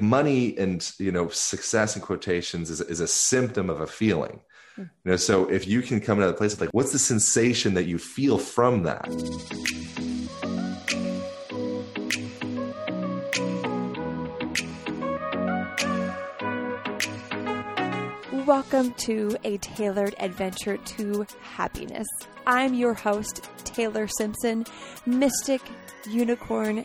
money and you know success in quotations is, is a symptom of a feeling hmm. you know so if you can come to the place of like what's the sensation that you feel from that Welcome to a tailored adventure to happiness. I'm your host, Taylor Simpson, mystic, unicorn,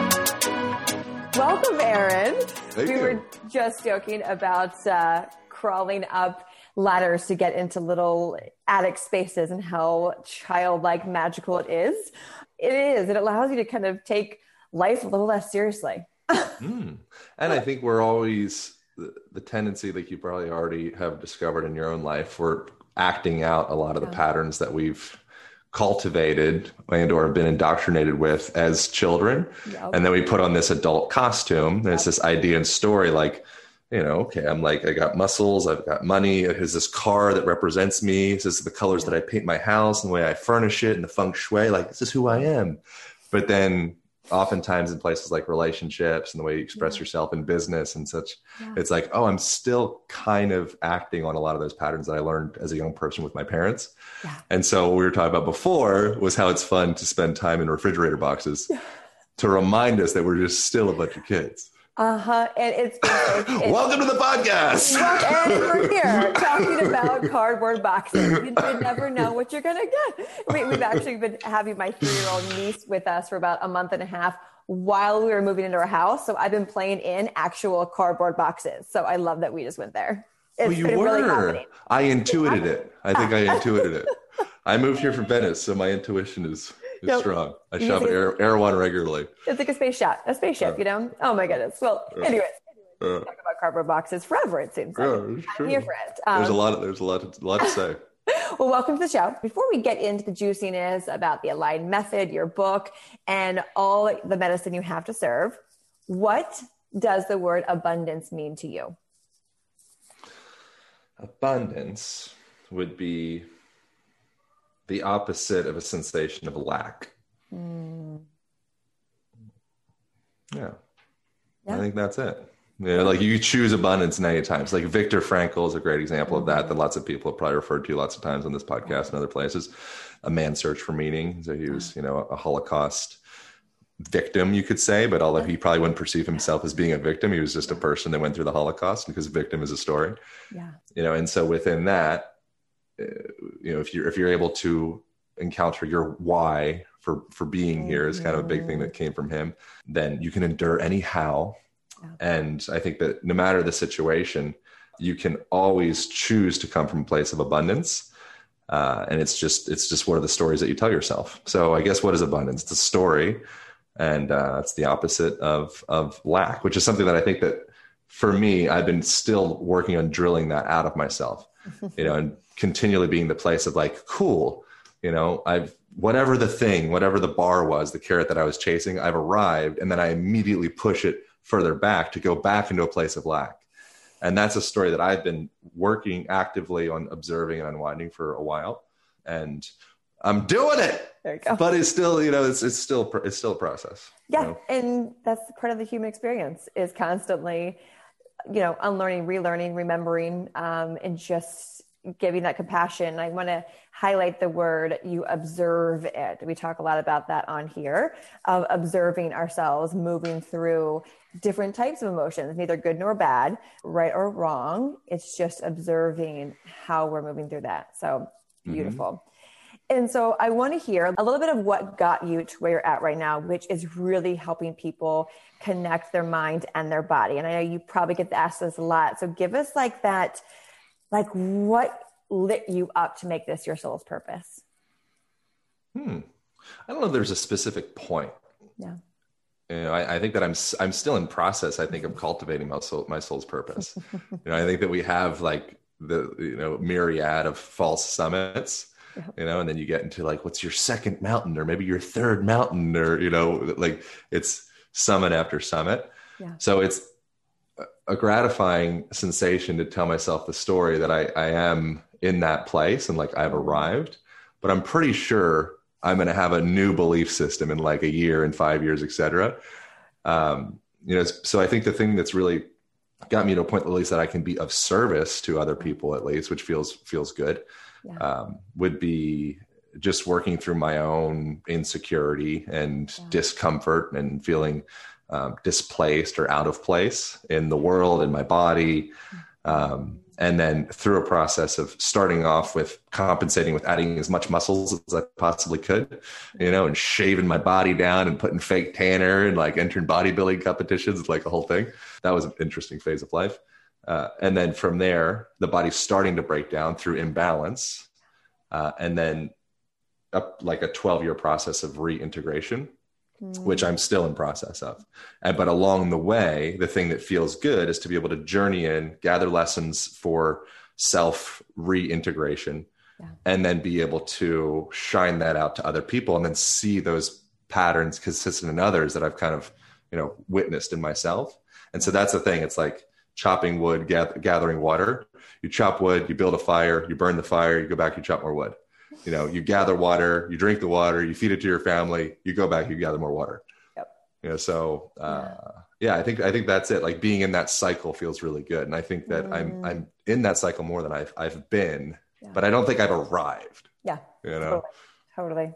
Welcome, Aaron. Thank we you. were just joking about uh, crawling up ladders to get into little attic spaces and how childlike magical it is. It is. It allows you to kind of take life a little less seriously. mm. And I think we're always the, the tendency, like you probably already have discovered in your own life, we're acting out a lot of the patterns that we've cultivated and or have been indoctrinated with as children yep. and then we put on this adult costume yep. there's this idea and story like you know okay i'm like i got muscles i've got money here's this car that represents me this is the colors that i paint my house and the way i furnish it and the feng shui like this is who i am but then oftentimes in places like relationships and the way you express yeah. yourself in business and such yeah. it's like oh i'm still kind of acting on a lot of those patterns that i learned as a young person with my parents yeah. and so what we were talking about before was how it's fun to spend time in refrigerator boxes to remind us that we're just still a bunch of kids uh huh. And it's, it's, it's welcome to the podcast. and we're here talking about cardboard boxes. You, you never know what you're gonna get. We, we've actually been having my three-year-old niece with us for about a month and a half while we were moving into our house. So I've been playing in actual cardboard boxes. So I love that we just went there. It's well, you were. Really I intuited it. I think I intuited it. I moved here from Venice, so my intuition is it's strong. I shop at Air, Erewhon regularly. It's like a space shot, a spaceship, uh, you know? Oh my goodness. Well, uh, anyways, uh, talk about cardboard boxes forever, it seems like. Yeah, I'm here for it. Um, there's a lot of, there's a lot, to, a lot to say. well, welcome to the show. Before we get into the juiciness about the align method, your book, and all the medicine you have to serve, what does the word abundance mean to you? Abundance would be the opposite of a sensation of lack. Mm. Yeah. yeah. I think that's it. You know, like you choose abundance many times. Like Viktor Frankl is a great example of that, that lots of people have probably referred to lots of times on this podcast and other places. A man search for meaning. So he was, you know, a Holocaust victim, you could say, but although he probably wouldn't perceive himself as being a victim, he was just a person that went through the Holocaust because victim is a story. Yeah. You know, and so within that, you know if you're if you're able to encounter your why for for being here is kind of a big thing that came from him then you can endure anyhow and i think that no matter the situation you can always choose to come from a place of abundance. Uh, and it's just it's just one of the stories that you tell yourself. So i guess what is abundance? It's a story. And uh, it's the opposite of of lack which is something that i think that for me i've been still working on drilling that out of myself. You know and continually being the place of like, cool, you know, I've whatever the thing, whatever the bar was, the carrot that I was chasing, I've arrived, and then I immediately push it further back to go back into a place of lack. And that's a story that I've been working actively on observing and unwinding for a while. And I'm doing it. There you go. But it's still, you know, it's it's still it's still a process. Yeah, you know? and that's part of the human experience is constantly, you know, unlearning, relearning, remembering, um, and just giving that compassion. I want to highlight the word you observe it. We talk a lot about that on here of observing ourselves moving through different types of emotions, neither good nor bad, right or wrong. It's just observing how we're moving through that. So mm-hmm. beautiful. Mm-hmm. And so I want to hear a little bit of what got you to where you're at right now, which is really helping people connect their mind and their body. And I know you probably get asked this a lot. So give us like that, like what lit you up to make this your soul's purpose? Hmm. I don't know if there's a specific point. Yeah. You know, I, I, think that I'm I'm still in process. I think of cultivating my soul, my soul's purpose. you know, I think that we have like the you know myriad of false summits yeah. you know and then you get into like what's your second mountain or maybe your third mountain or you know like it's summit after summit yeah. so it's a gratifying sensation to tell myself the story that I, I am in that place and like I've arrived but I'm pretty sure I'm going to have a new belief system in like a year and five years, etc. Um, you know, so I think the thing that's really got me to a point at least that I can be of service to other people at least, which feels feels good. Yeah. Um, would be just working through my own insecurity and yeah. discomfort and feeling um, displaced or out of place in the world in my body. Um, and then through a process of starting off with compensating with adding as much muscles as I possibly could, you know, and shaving my body down and putting fake tanner and like entering bodybuilding competitions, like a whole thing. That was an interesting phase of life. Uh, and then from there, the body's starting to break down through imbalance. Uh, and then up like a 12 year process of reintegration which I'm still in process of. And, but along the way, the thing that feels good is to be able to journey in, gather lessons for self reintegration, yeah. and then be able to shine that out to other people and then see those patterns consistent in others that I've kind of, you know, witnessed in myself. And so that's the thing. It's like chopping wood, gathering water. You chop wood, you build a fire, you burn the fire, you go back, you chop more wood you know you gather water you drink the water you feed it to your family you go back you gather more water yep. you know so uh, yeah. yeah. i think i think that's it like being in that cycle feels really good and i think that mm. i'm i'm in that cycle more than i've i've been yeah. but i don't think i've arrived yeah you know totally. totally.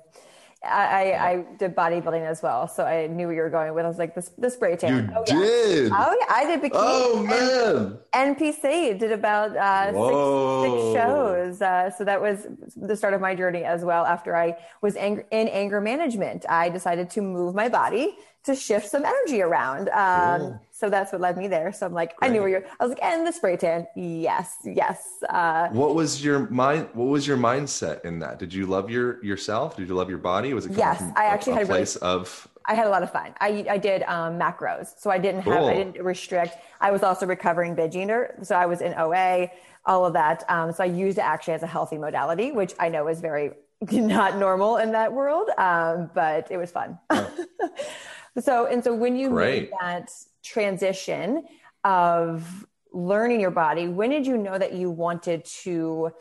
I, I, did bodybuilding as well, so I knew where you were going with. I was like, this, the spray tan. You oh, did? Yeah. Oh, yeah. I did bikini. Oh, man. NPC did about uh, six, six, shows. Uh, so that was the start of my journey as well. After I was ang- in anger management, I decided to move my body to shift some energy around. Um. So that's what led me there. So I'm like, Great. I knew where you're. I was like, and the spray tan, yes, yes. Uh, what was your mind? What was your mindset in that? Did you love your yourself? Did you love your body? Was it yes? I actually a, a had a place really, of. I had a lot of fun. I I did um, macros, so I didn't have cool. I didn't restrict. I was also recovering binge eater, so I was in OA, all of that. Um, so I used it actually as a healthy modality, which I know is very not normal in that world, um, but it was fun. Oh. So, and so when you Great. made that transition of learning your body, when did you know that you wanted to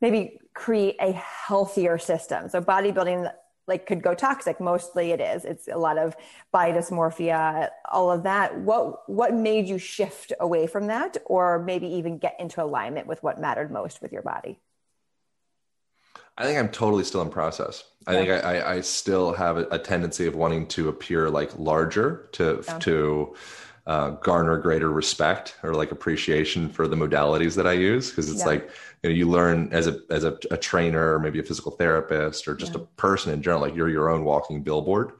maybe create a healthier system? So bodybuilding like could go toxic mostly it is it's a lot of body dysmorphia all of that what what made you shift away from that or maybe even get into alignment with what mattered most with your body I think I'm totally still in process. I think I, I, still have a, tendency of wanting to appear like larger to yeah. to uh, garner greater respect or like appreciation for the modalities that I use because it's yeah. like you know you learn as a as a, a, trainer or maybe a physical therapist or just yeah. a person in general like you're your own walking billboard,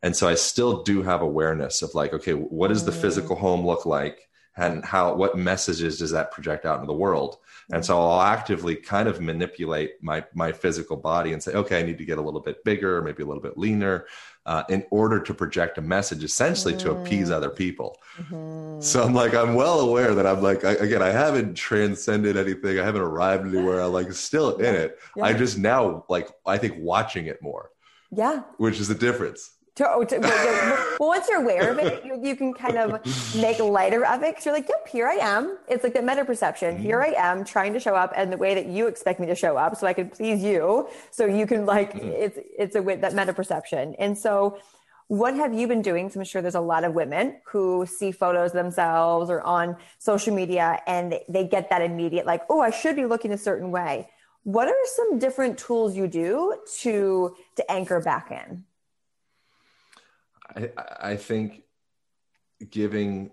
and so I still do have awareness of like okay what does the mm. physical home look like and how what messages does that project out into the world and so I'll actively kind of manipulate my my physical body and say, okay, I need to get a little bit bigger, maybe a little bit leaner, uh, in order to project a message, essentially to appease other people. Mm-hmm. So I'm like, I'm well aware that I'm like, I, again, I haven't transcended anything, I haven't arrived anywhere. I'm like still in it. Yeah. I just now like I think watching it more. Yeah. Which is the difference. To, oh, to, well, once you're aware of it, you, you can kind of make lighter of it. Cause you're like, yep, here I am. It's like the meta perception. Here I am trying to show up and the way that you expect me to show up so I can please you. So you can like, mm-hmm. it's, it's a, wit that meta perception. And so what have you been doing? So I'm sure there's a lot of women who see photos themselves or on social media and they, they get that immediate, like, oh, I should be looking a certain way. What are some different tools you do to, to anchor back in? I, I think giving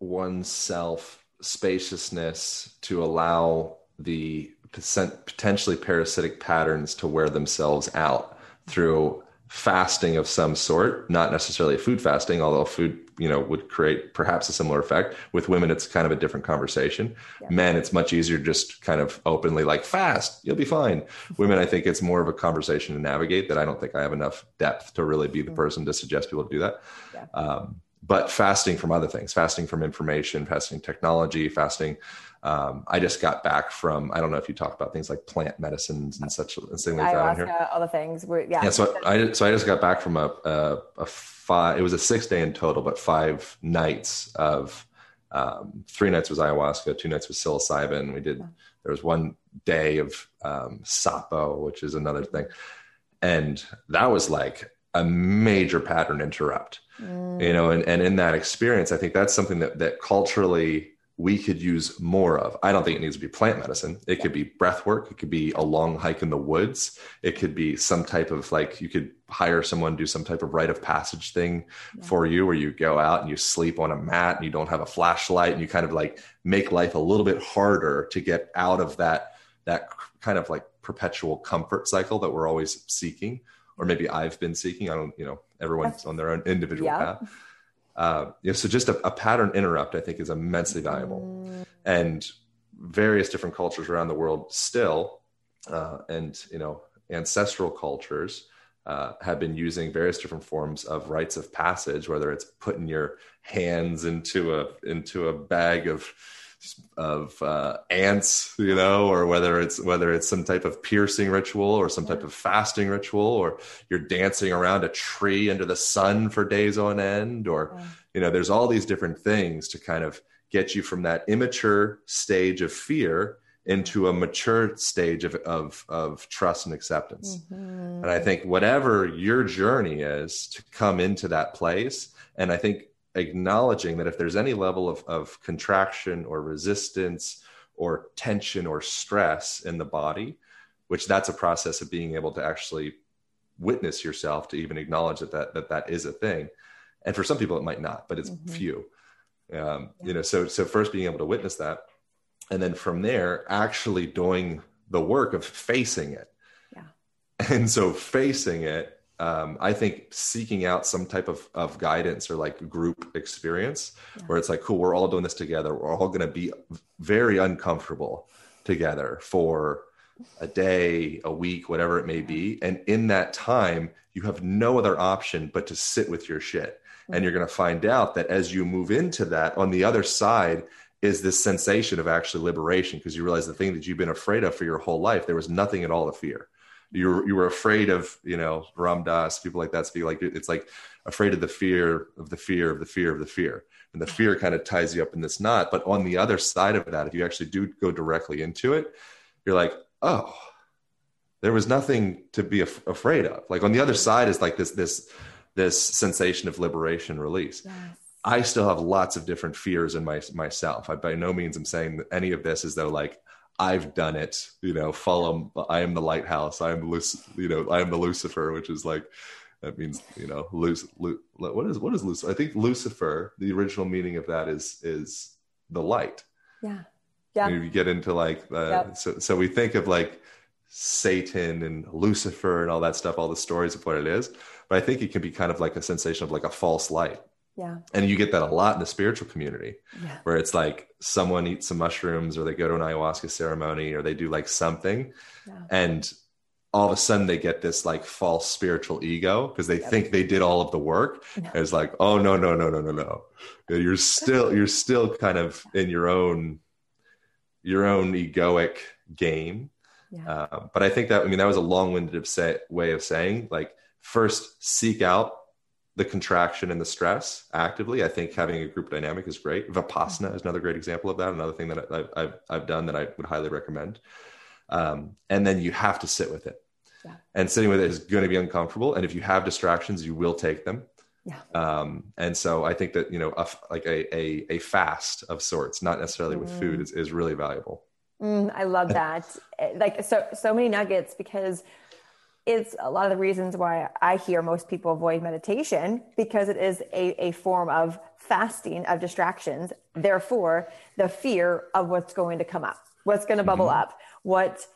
oneself spaciousness to allow the potentially parasitic patterns to wear themselves out through fasting of some sort, not necessarily food fasting, although food, you know, would create perhaps a similar effect. With women, it's kind of a different conversation. Yeah. Men, it's much easier just kind of openly like fast, you'll be fine. women, I think it's more of a conversation to navigate that I don't think I have enough depth to really be the mm. person to suggest people to do that. Yeah. Um, but fasting from other things, fasting from information, fasting technology, fasting um, I just got back from I don't know if you talk about things like plant medicines and such and things like that here. All the things, We're, yeah. Yeah. So I so I just got back from a, a, a five. It was a six day in total, but five nights of um, three nights was ayahuasca, two nights was psilocybin. We did there was one day of um, sapo, which is another thing, and that was like a major pattern interrupt. Mm. You know, and and in that experience, I think that's something that that culturally we could use more of. I don't think it needs to be plant medicine. It could be breath work. It could be a long hike in the woods. It could be some type of like you could hire someone do some type of rite of passage thing yeah. for you where you go out and you sleep on a mat and you don't have a flashlight and you kind of like make life a little bit harder to get out of that that kind of like perpetual comfort cycle that we're always seeking or maybe I've been seeking. I don't, you know, everyone's on their own individual yeah. path uh, you know, so just a, a, pattern interrupt, I think, is immensely valuable. And various different cultures around the world still, uh, and you know, ancestral cultures uh, have been using various different forms of rites of passage, whether it's putting your hands into a into a bag of of uh, ants, you know, or whether it's whether it's some type of piercing ritual or some type of fasting ritual, or you're dancing around a tree under the sun for days on end, or you know, there's all these different things to kind of get you from that immature stage of fear into a mature stage of of, of trust and acceptance. Mm-hmm. And I think whatever your journey is to come into that place, and I think acknowledging that if there's any level of, of contraction or resistance or tension or stress in the body, which that's a process of being able to actually witness yourself to even acknowledge that that, that, that is a thing. And for some people, it might not, but it's mm-hmm. few. Um, you know, so so first being able to witness that, and then from there, actually doing the work of facing it. Yeah. And so facing it um, I think seeking out some type of, of guidance or like group experience yeah. where it's like, cool, we're all doing this together. We're all going to be very uncomfortable together for a day, a week, whatever it may be. And in that time, you have no other option but to sit with your shit. Mm-hmm. And you're going to find out that as you move into that, on the other side is this sensation of actually liberation because you realize the thing that you've been afraid of for your whole life, there was nothing at all to fear you were you were afraid of you know Ram Dass people like that speak like it's like afraid of the fear of the fear of the fear of the fear and the fear kind of ties you up in this knot but on the other side of that if you actually do go directly into it you're like oh there was nothing to be af- afraid of like on the other side is like this this this sensation of liberation release yes. I still have lots of different fears in my myself. I by no means am saying that any of this is though like I've done it, you know, follow, I am the lighthouse. I am, Luc- you know, I am the Lucifer, which is like, that means, you know, Luc- Lu- what is, what is Lucifer? I think Lucifer, the original meaning of that is, is the light. Yeah. Yeah. You get into like, uh, yep. so, so we think of like Satan and Lucifer and all that stuff, all the stories of what it is. But I think it can be kind of like a sensation of like a false light yeah. And you get that a lot in the spiritual community yeah. where it's like someone eats some mushrooms or they go to an ayahuasca ceremony or they do like something yeah. and all of a sudden they get this like false spiritual ego because they yep. think they did all of the work. No. It's like, oh no, no, no, no, no, no. You're still you're still kind of in your own your own egoic game. Yeah. Uh, but I think that I mean that was a long-winded say, way of saying like first seek out the contraction and the stress actively. I think having a group dynamic is great. Vipassana is another great example of that. Another thing that I've, I've, I've done that I would highly recommend. Um, and then you have to sit with it. Yeah. And sitting with it is going to be uncomfortable. And if you have distractions, you will take them. Yeah. Um, and so I think that, you know, a, like a, a, a, fast of sorts, not necessarily mm. with food is, is really valuable. Mm, I love that. like so, so many nuggets because it's a lot of the reasons why I hear most people avoid meditation because it is a, a form of fasting of distractions. Therefore, the fear of what's going to come up. What's going to bubble mm-hmm. up? What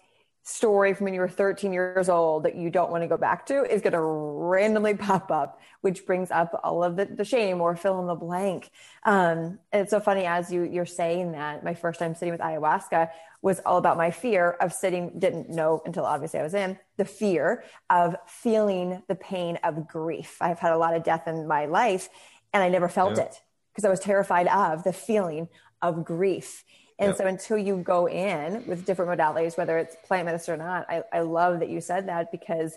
story from when you were 13 years old that you don't want to go back to is going to randomly pop up, which brings up all of the, the shame or fill in the blank. Um, and it's so funny as you you're saying that. My first time sitting with ayahuasca was all about my fear of sitting. Didn't know until obviously I was in the fear of feeling the pain of grief. I've had a lot of death in my life, and I never felt yeah. it because I was terrified of the feeling of grief. And yep. so until you go in with different modalities, whether it's plant medicine or not, I, I love that you said that because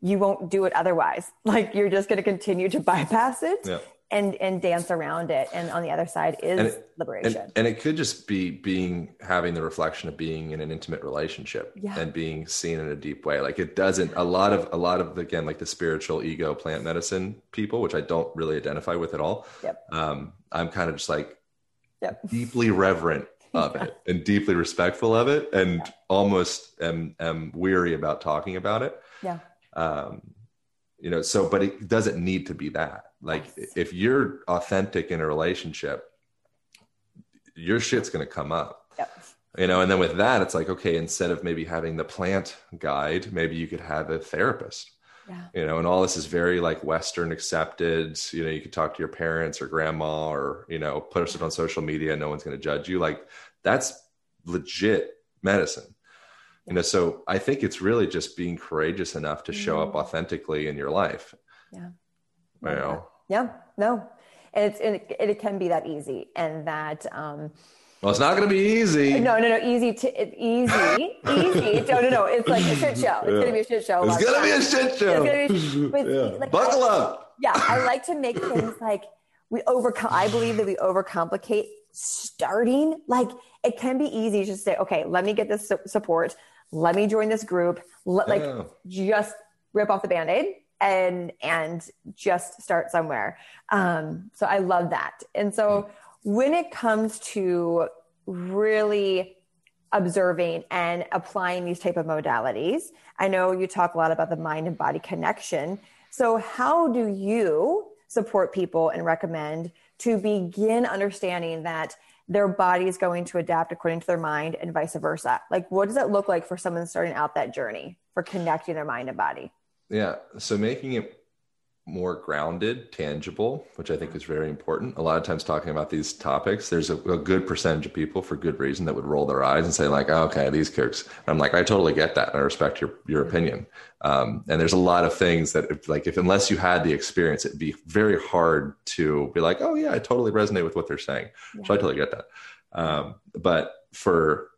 you won't do it otherwise. Like you're just going to continue to bypass it yep. and, and dance around it. And on the other side is and it, liberation. And, and, it could just be being, having the reflection of being in an intimate relationship yeah. and being seen in a deep way. Like it doesn't, a lot of, a lot of, again, like the spiritual ego plant medicine people, which I don't really identify with at all. Yep. Um, I'm kind of just like, Yep. deeply reverent of it and deeply respectful of it and yeah. almost am, am weary about talking about it. Yeah. Um, you know, so, but it doesn't need to be that. Like yes. if you're authentic in a relationship, your shit's going to come up. Yep. You know, and then with that, it's like, okay, instead of maybe having the plant guide, maybe you could have a therapist yeah. you know and all this is very like western accepted. You know you could talk to your parents or grandma or you know post it on social media no one's going to judge you. Like that's legit medicine. You know so i think it's really just being courageous enough to show mm-hmm. up authentically in your life. Yeah. You know? Yeah. No. And it's and it, it can be that easy and that um well, it's not going to be easy. No, no, no. Easy to easy, easy. No, no, no. It's like a shit show. It's yeah. going to be a shit show. It's going to be a shit show. It's Be, yeah. like, Buckle up. Yeah, I like to make things like we overcome. I believe that we overcomplicate starting. Like it can be easy to say, okay, let me get this support. Let me join this group. Let, like just rip off the band-aid and and just start somewhere. Um, so I love that. And so when it comes to really observing and applying these type of modalities i know you talk a lot about the mind and body connection. So how do you support people and recommend to begin understanding that their body is going to adapt according to their mind and vice versa? Like what does it look like for someone starting out that journey for connecting their mind and body? Yeah. So making it more grounded, tangible, which I think is very important. A lot of times, talking about these topics, there's a, a good percentage of people, for good reason, that would roll their eyes and say, like, oh, "Okay, these kooks." I'm like, I totally get that, and I respect your your opinion. Um, and there's a lot of things that, if, like, if unless you had the experience, it'd be very hard to be like, "Oh, yeah, I totally resonate with what they're saying." Yeah. So I totally get that. Um, but for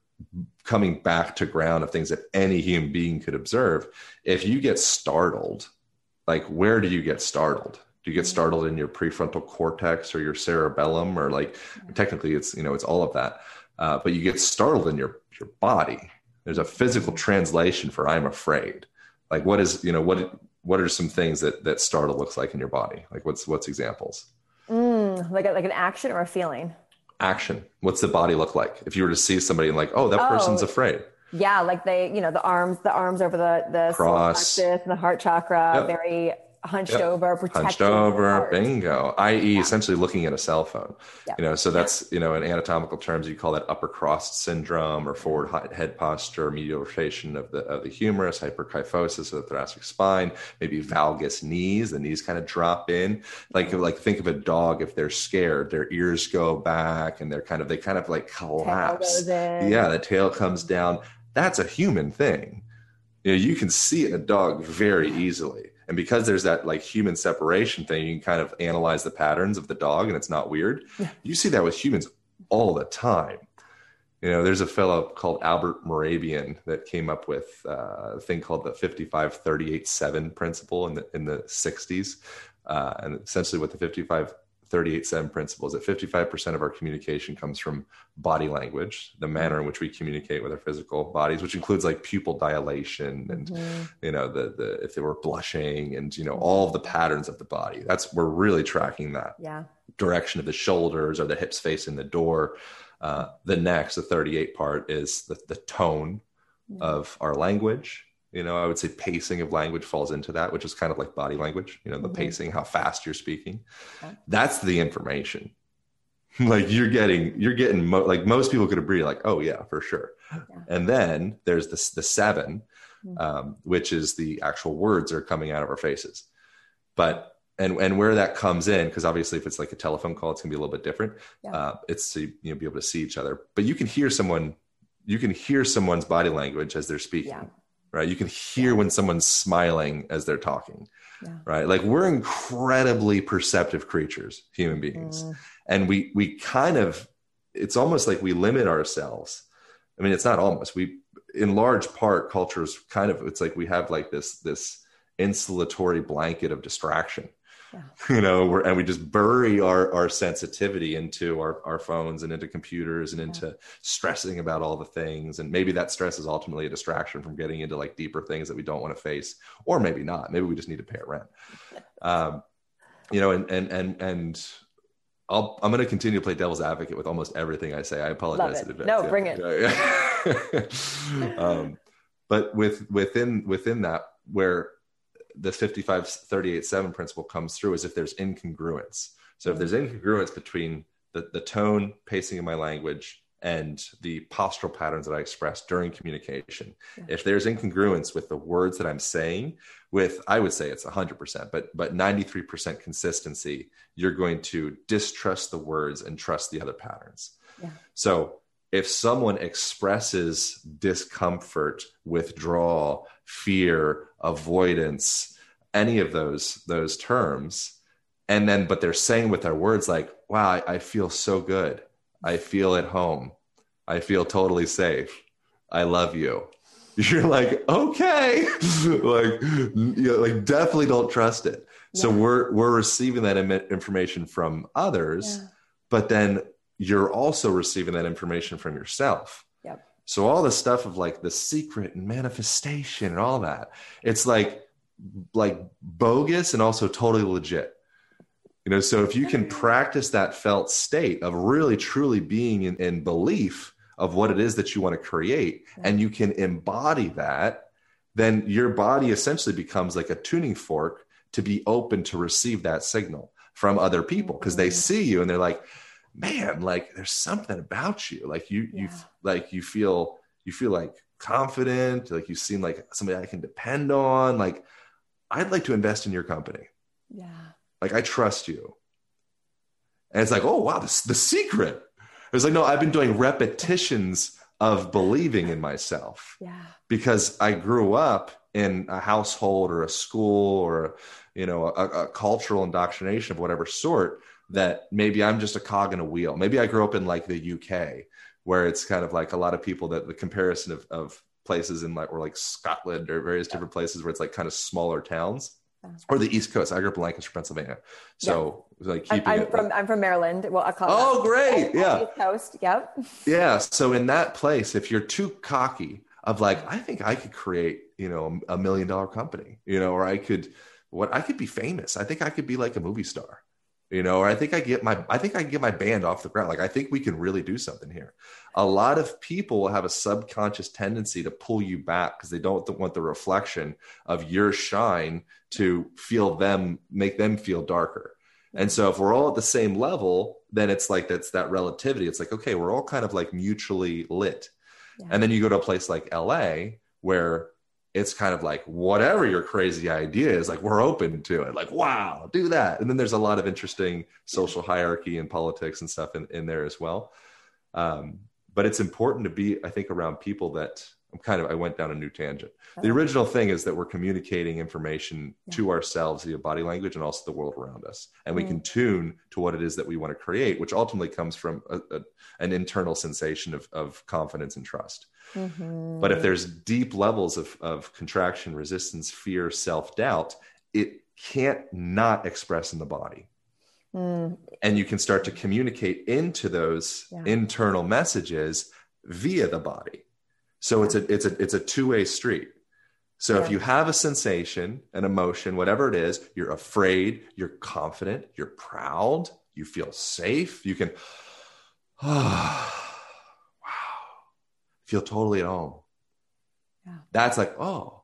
coming back to ground of things that any human being could observe, if you get startled like where do you get startled? Do you get startled in your prefrontal cortex or your cerebellum or like technically it's you know it's all of that uh, but you get startled in your your body. There's a physical translation for i'm afraid. Like what is you know what what are some things that that startle looks like in your body? Like what's what's examples? Mm, like a, like an action or a feeling? Action. What's the body look like? If you were to see somebody and like oh that oh, person's afraid yeah, like they, you know, the arms, the arms over the the cross, and the heart chakra, yep. very hunched yep. over, hunched over, bingo. I.e., yeah. essentially looking at a cell phone. Yep. You know, so that's you know, in anatomical terms, you call that upper cross syndrome or forward head posture, medial rotation of the of the humerus, hyperkyphosis of the thoracic spine, maybe valgus knees. The knees kind of drop in, like like think of a dog if they're scared, their ears go back and they're kind of they kind of like collapse. Yeah, the tail comes down that's a human thing. You know, you can see it in a dog very easily. And because there's that like human separation thing, you can kind of analyze the patterns of the dog and it's not weird. Yeah. You see that with humans all the time. You know, there's a fellow called Albert Mehrabian that came up with uh, a thing called the 55 38 7 principle in the, in the 60s. Uh, and essentially, what the 55 38 7 principles that 55% of our communication comes from body language the manner in which we communicate with our physical bodies which includes like pupil dilation and mm-hmm. you know the the if they were blushing and you know all of the patterns of the body that's we're really tracking that yeah direction of the shoulders or the hips facing the door uh, the next the 38 part is the, the tone mm-hmm. of our language you know i would say pacing of language falls into that which is kind of like body language you know the mm-hmm. pacing how fast you're speaking okay. that's the information like you're getting you're getting mo- like most people could agree like oh yeah for sure yeah. and then there's this the seven mm-hmm. um, which is the actual words are coming out of our faces but and and where that comes in because obviously if it's like a telephone call it's going to be a little bit different yeah. uh, it's to you know be able to see each other but you can hear someone you can hear someone's body language as they're speaking yeah. Right? You can hear yeah. when someone's smiling as they're talking right? Like we're incredibly perceptive creatures human beings. Mm. and we we kind of it's almost like we limit ourselves. I mean it's not almost. We in large part cultures kind of it's like we have like this this insulatory blanket of distraction yeah. you know and we just bury our, our sensitivity into our, our phones and into computers and into yeah. stressing about all the things and maybe that stress is ultimately a distraction from getting into like deeper things that we don't want to face or maybe not maybe we just need to pay a rent um, you know and and and and I'll, I'm going to continue to play devil's advocate with almost everything I say. I apologize in advance. No, yeah. bring it. um, but with within within that, where the 55 38 7 principle comes through is if there's incongruence. So if there's incongruence between the, the tone, pacing of my language, and the postural patterns that I express during communication. Yeah. If there's incongruence with the words that I'm saying, with I would say it's 100%, but but 93% consistency, you're going to distrust the words and trust the other patterns. Yeah. So if someone expresses discomfort, withdrawal, fear, avoidance, any of those those terms, and then but they're saying with their words like, "Wow, I, I feel so good. I feel at home. I feel totally safe. I love you." You're like, okay, like, you know, like definitely don't trust it. Yeah. So we're we're receiving that information from others, yeah. but then you're also receiving that information from yourself. So all the stuff of like the secret and manifestation and all that, it's like like bogus and also totally legit. You know, so if you can practice that felt state of really truly being in, in belief of what it is that you want to create, and you can embody that, then your body essentially becomes like a tuning fork to be open to receive that signal from other people because they mm-hmm. see you and they're like, man, like there's something about you. Like you, yeah. you, like you feel, you feel like confident. Like you seem like somebody I can depend on. Like I'd like to invest in your company. Yeah. Like I trust you. And it's like, oh wow, this the secret. It's like, no, I've been doing repetitions of believing in myself. Yeah. Because I grew up in a household or a school or you know a, a cultural indoctrination of whatever sort that maybe I'm just a cog in a wheel. Maybe I grew up in like the UK where it's kind of like a lot of people that the comparison of, of places in like or like Scotland or various different places where it's like kind of smaller towns or the East Coast. I grew up in Lancaster, Pennsylvania. So like keeping I'm, it, from I'm from Maryland. Well, I call Oh, great. Yeah. East Coast. Yep. Yeah. So in that place, if you're too cocky of like, I think I could create, you know, a million dollar company, you know, or I could what I could be famous. I think I could be like a movie star you know or i think i get my i think i can get my band off the ground. Like i think we can really do something here. A lot of people will have a subconscious tendency to pull you back because they don't want the reflection of your shine to feel them make them feel darker. And so if we're all at the same level then it's like that's that relativity. It's like okay we're all kind of like mutually lit. Yeah. and then you go to a place like la where it's kind of like whatever your crazy idea is like we're open to it. Like wow do that. And then there's a lot of interesting social hierarchy and politics and stuff in, in there as well. Um, but it's important to be i think around people that i'm kind of i went down a new tangent. The original thing is that we're communicating information yeah. to ourselves via body language and also the world around us. And we mm. can tune to what it is that we want to create which ultimately comes from a, a, an internal sensation of, of confidence and trust Mm-hmm. But if there's deep levels of, of contraction, resistance, fear, self doubt, it can't not express in the body. Mm. And you can start to communicate into those yeah. internal messages via the body. So yeah. it's a it's a it's a two-way street. So yeah. if you have a sensation, an emotion, whatever it is, you're afraid, you're confident, you're proud, you feel safe, you can oh, feel totally at home. Yeah. That's like, oh,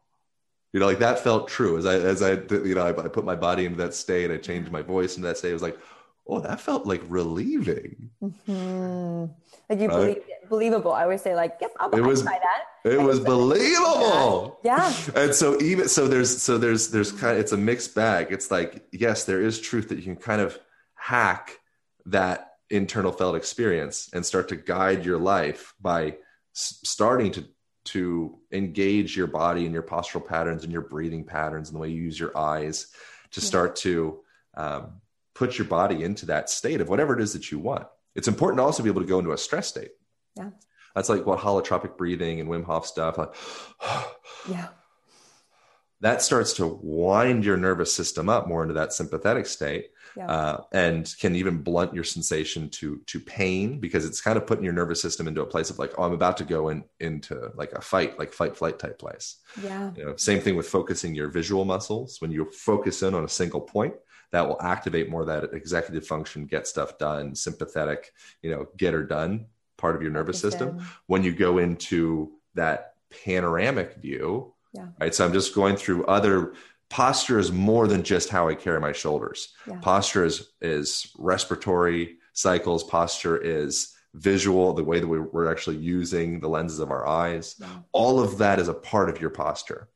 you know, like that felt true as I, as I, you know, I, I put my body into that state, I changed my voice into that state. It was like, oh, that felt like relieving. Mm-hmm. Like you right? believe it, believable. I always say like, yep, I'll, it was, try that. It was believable. Yeah. And so even so there's so there's there's kind of it's a mixed bag. It's like, yes, there is truth that you can kind of hack that internal felt experience and start to guide your life by s- starting to to engage your body and your postural patterns and your breathing patterns and the way you use your eyes to start to um, put your body into that state of whatever it is that you want. It's important to also be able to go into a stress state. Yeah. That's like what holotropic breathing and Wim Hof stuff. Like, yeah. That starts to wind your nervous system up more into that sympathetic state yeah. uh, and can even blunt your sensation to to pain because it's kind of putting your nervous system into a place of like oh i'm about to go in into like a fight like fight flight type place. Yeah. You know, same thing with focusing your visual muscles. When you focus in on a single point that will activate more that executive function get stuff done sympathetic you know get her done part of your nervous system. when you go into that panoramic view yeah. right so i'm just going through other posture is more than just how I carry my shoulders. Yeah. Posture is is respiratory cycles. Posture is visual, the way that we're actually using the lenses of our eyes. Yeah. All of that is a part of your posture.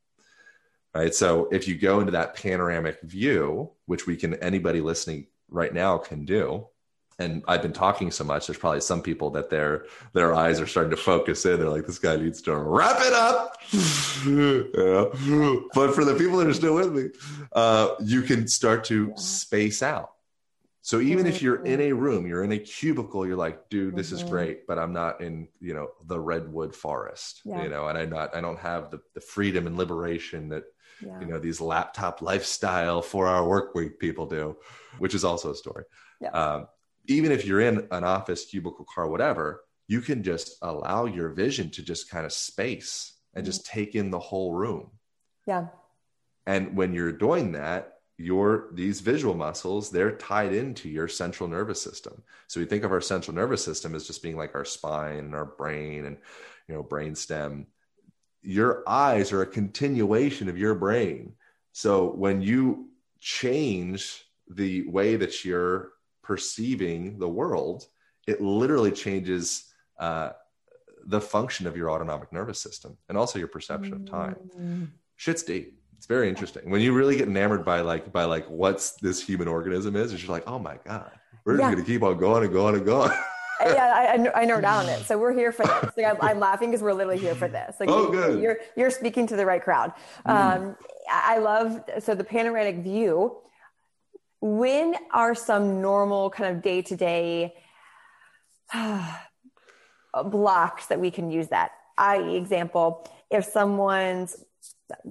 Right. So if you go into that panoramic view, which we can anybody listening right now can do, and I've been talking so much, there's probably some people that their their eyes are starting to focus in. They're like, this guy needs to wrap it up. yeah. But for the people that are still with me, uh, you can start to space out. So even if you're in a room, you're in a cubicle, you're like, dude, this is mm-hmm. great, but I'm not in, you know, the redwood forest, yeah. you know, and I'm not, I don't have the, the freedom and liberation that, yeah. you know, these laptop lifestyle four hour work week people do, which is also a story. Yeah. Um, even if you're in an office, cubicle, car, whatever, you can just allow your vision to just kind of space and mm-hmm. just take in the whole room. Yeah. And when you're doing that, your these visual muscles they're tied into your central nervous system so we think of our central nervous system as just being like our spine and our brain and you know brain stem your eyes are a continuation of your brain so when you change the way that you're perceiving the world, it literally changes uh, the function of your autonomic nervous system and also your perception of time. Mm. Shit's deep. It's very interesting. When you really get enamored by like by like what's this human organism is, you're like, oh my god, we're yeah. just gonna keep on going and going and going. yeah, I, I nerd out on it. So we're here for this. Like, I'm, I'm, laughing because we're literally here for this. Like, oh, good. You're you're speaking to the right crowd. Mm. Um, I love so the panoramic view when are some normal kind of day to day blocks that we can use that? I.e., example, if someone's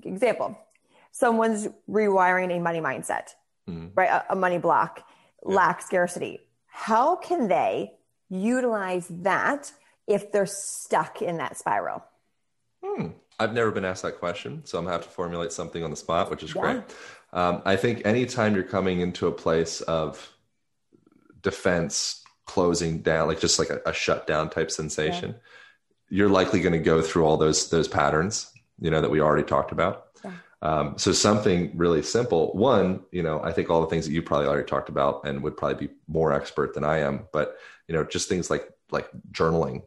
example, someone's rewiring a money mindset, mm-hmm. right? A, a, money block, yeah. lack scarcity. How can they utilize that if they're stuck in that spiral? Hmm. I've never been asked that question, so I'm gonna have to formulate something on the spot, which is yeah. great. Um, I think anytime you're coming into a place of defense closing down, like just like a, a shutdown type sensation, yeah. you're likely going to go through all those those patterns, you know, that we already talked about. Yeah. Um, so something really simple. One, you know, I think all the things that you probably already talked about and would probably be more expert than I am, but you know, just things like like journaling,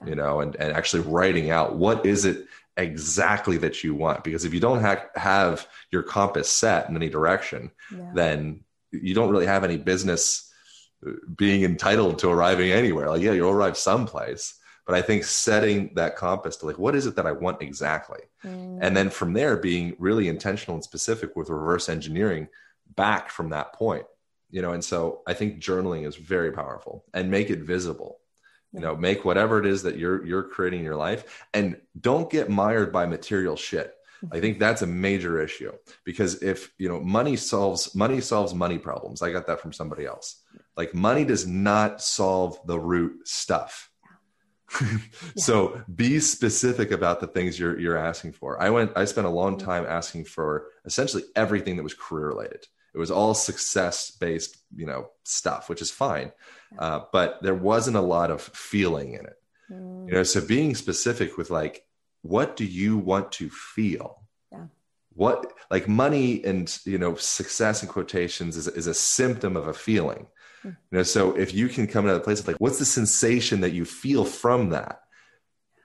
yeah. you know, and and actually writing out what is it exactly that you want because if you don't ha- have your compass set in any direction yeah. then you don't really have any business uh, being entitled to arriving anywhere like yeah you'll arrive someplace but i think setting that compass to like what is it that i want exactly mm. and then from there being really intentional and specific with reverse engineering back from that point you know and so i think journaling is very powerful and make it visible you know make whatever it is that you're you're creating in your life and don't get mired by material shit. I mm-hmm. think that's a major issue because if you know money solves money solves money problems. I got that from somebody else. Like money does not solve the root stuff. Yeah. so be specific about the things you're you're asking for. I went i spent a long mm-hmm. time asking for essentially everything that was career related it was all success based you know stuff which is fine uh, but there wasn't a lot of feeling in it mm. you know so being specific with like what do you want to feel yeah. what like money and you know success in quotations is, is a symptom of a feeling You know, so if you can come to that place of like, what's the sensation that you feel from that?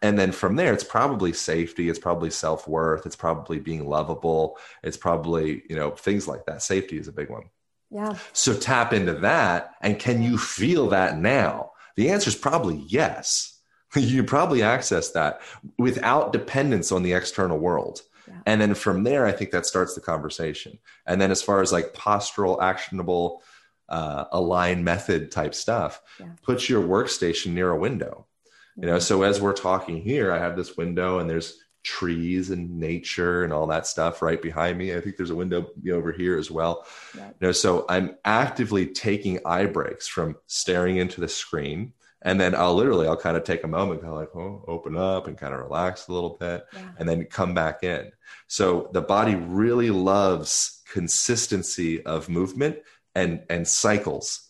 And then from there, it's probably safety, it's probably self worth, it's probably being lovable, it's probably, you know, things like that. Safety is a big one. Yeah. So tap into that. And can you feel that now? The answer is probably yes. you probably access that without dependence on the external world. Yeah. And then from there, I think that starts the conversation. And then as far as like postural, actionable, uh, align method type stuff, yeah. put your workstation near a window. You know, so as we're talking here, I have this window and there's trees and nature and all that stuff right behind me. I think there's a window over here as well. Yeah. You know, so I'm actively taking eye breaks from staring into the screen. And then I'll literally, I'll kind of take a moment, kind of like, oh, open up and kind of relax a little bit yeah. and then come back in. So the body really loves consistency of movement and, and cycles.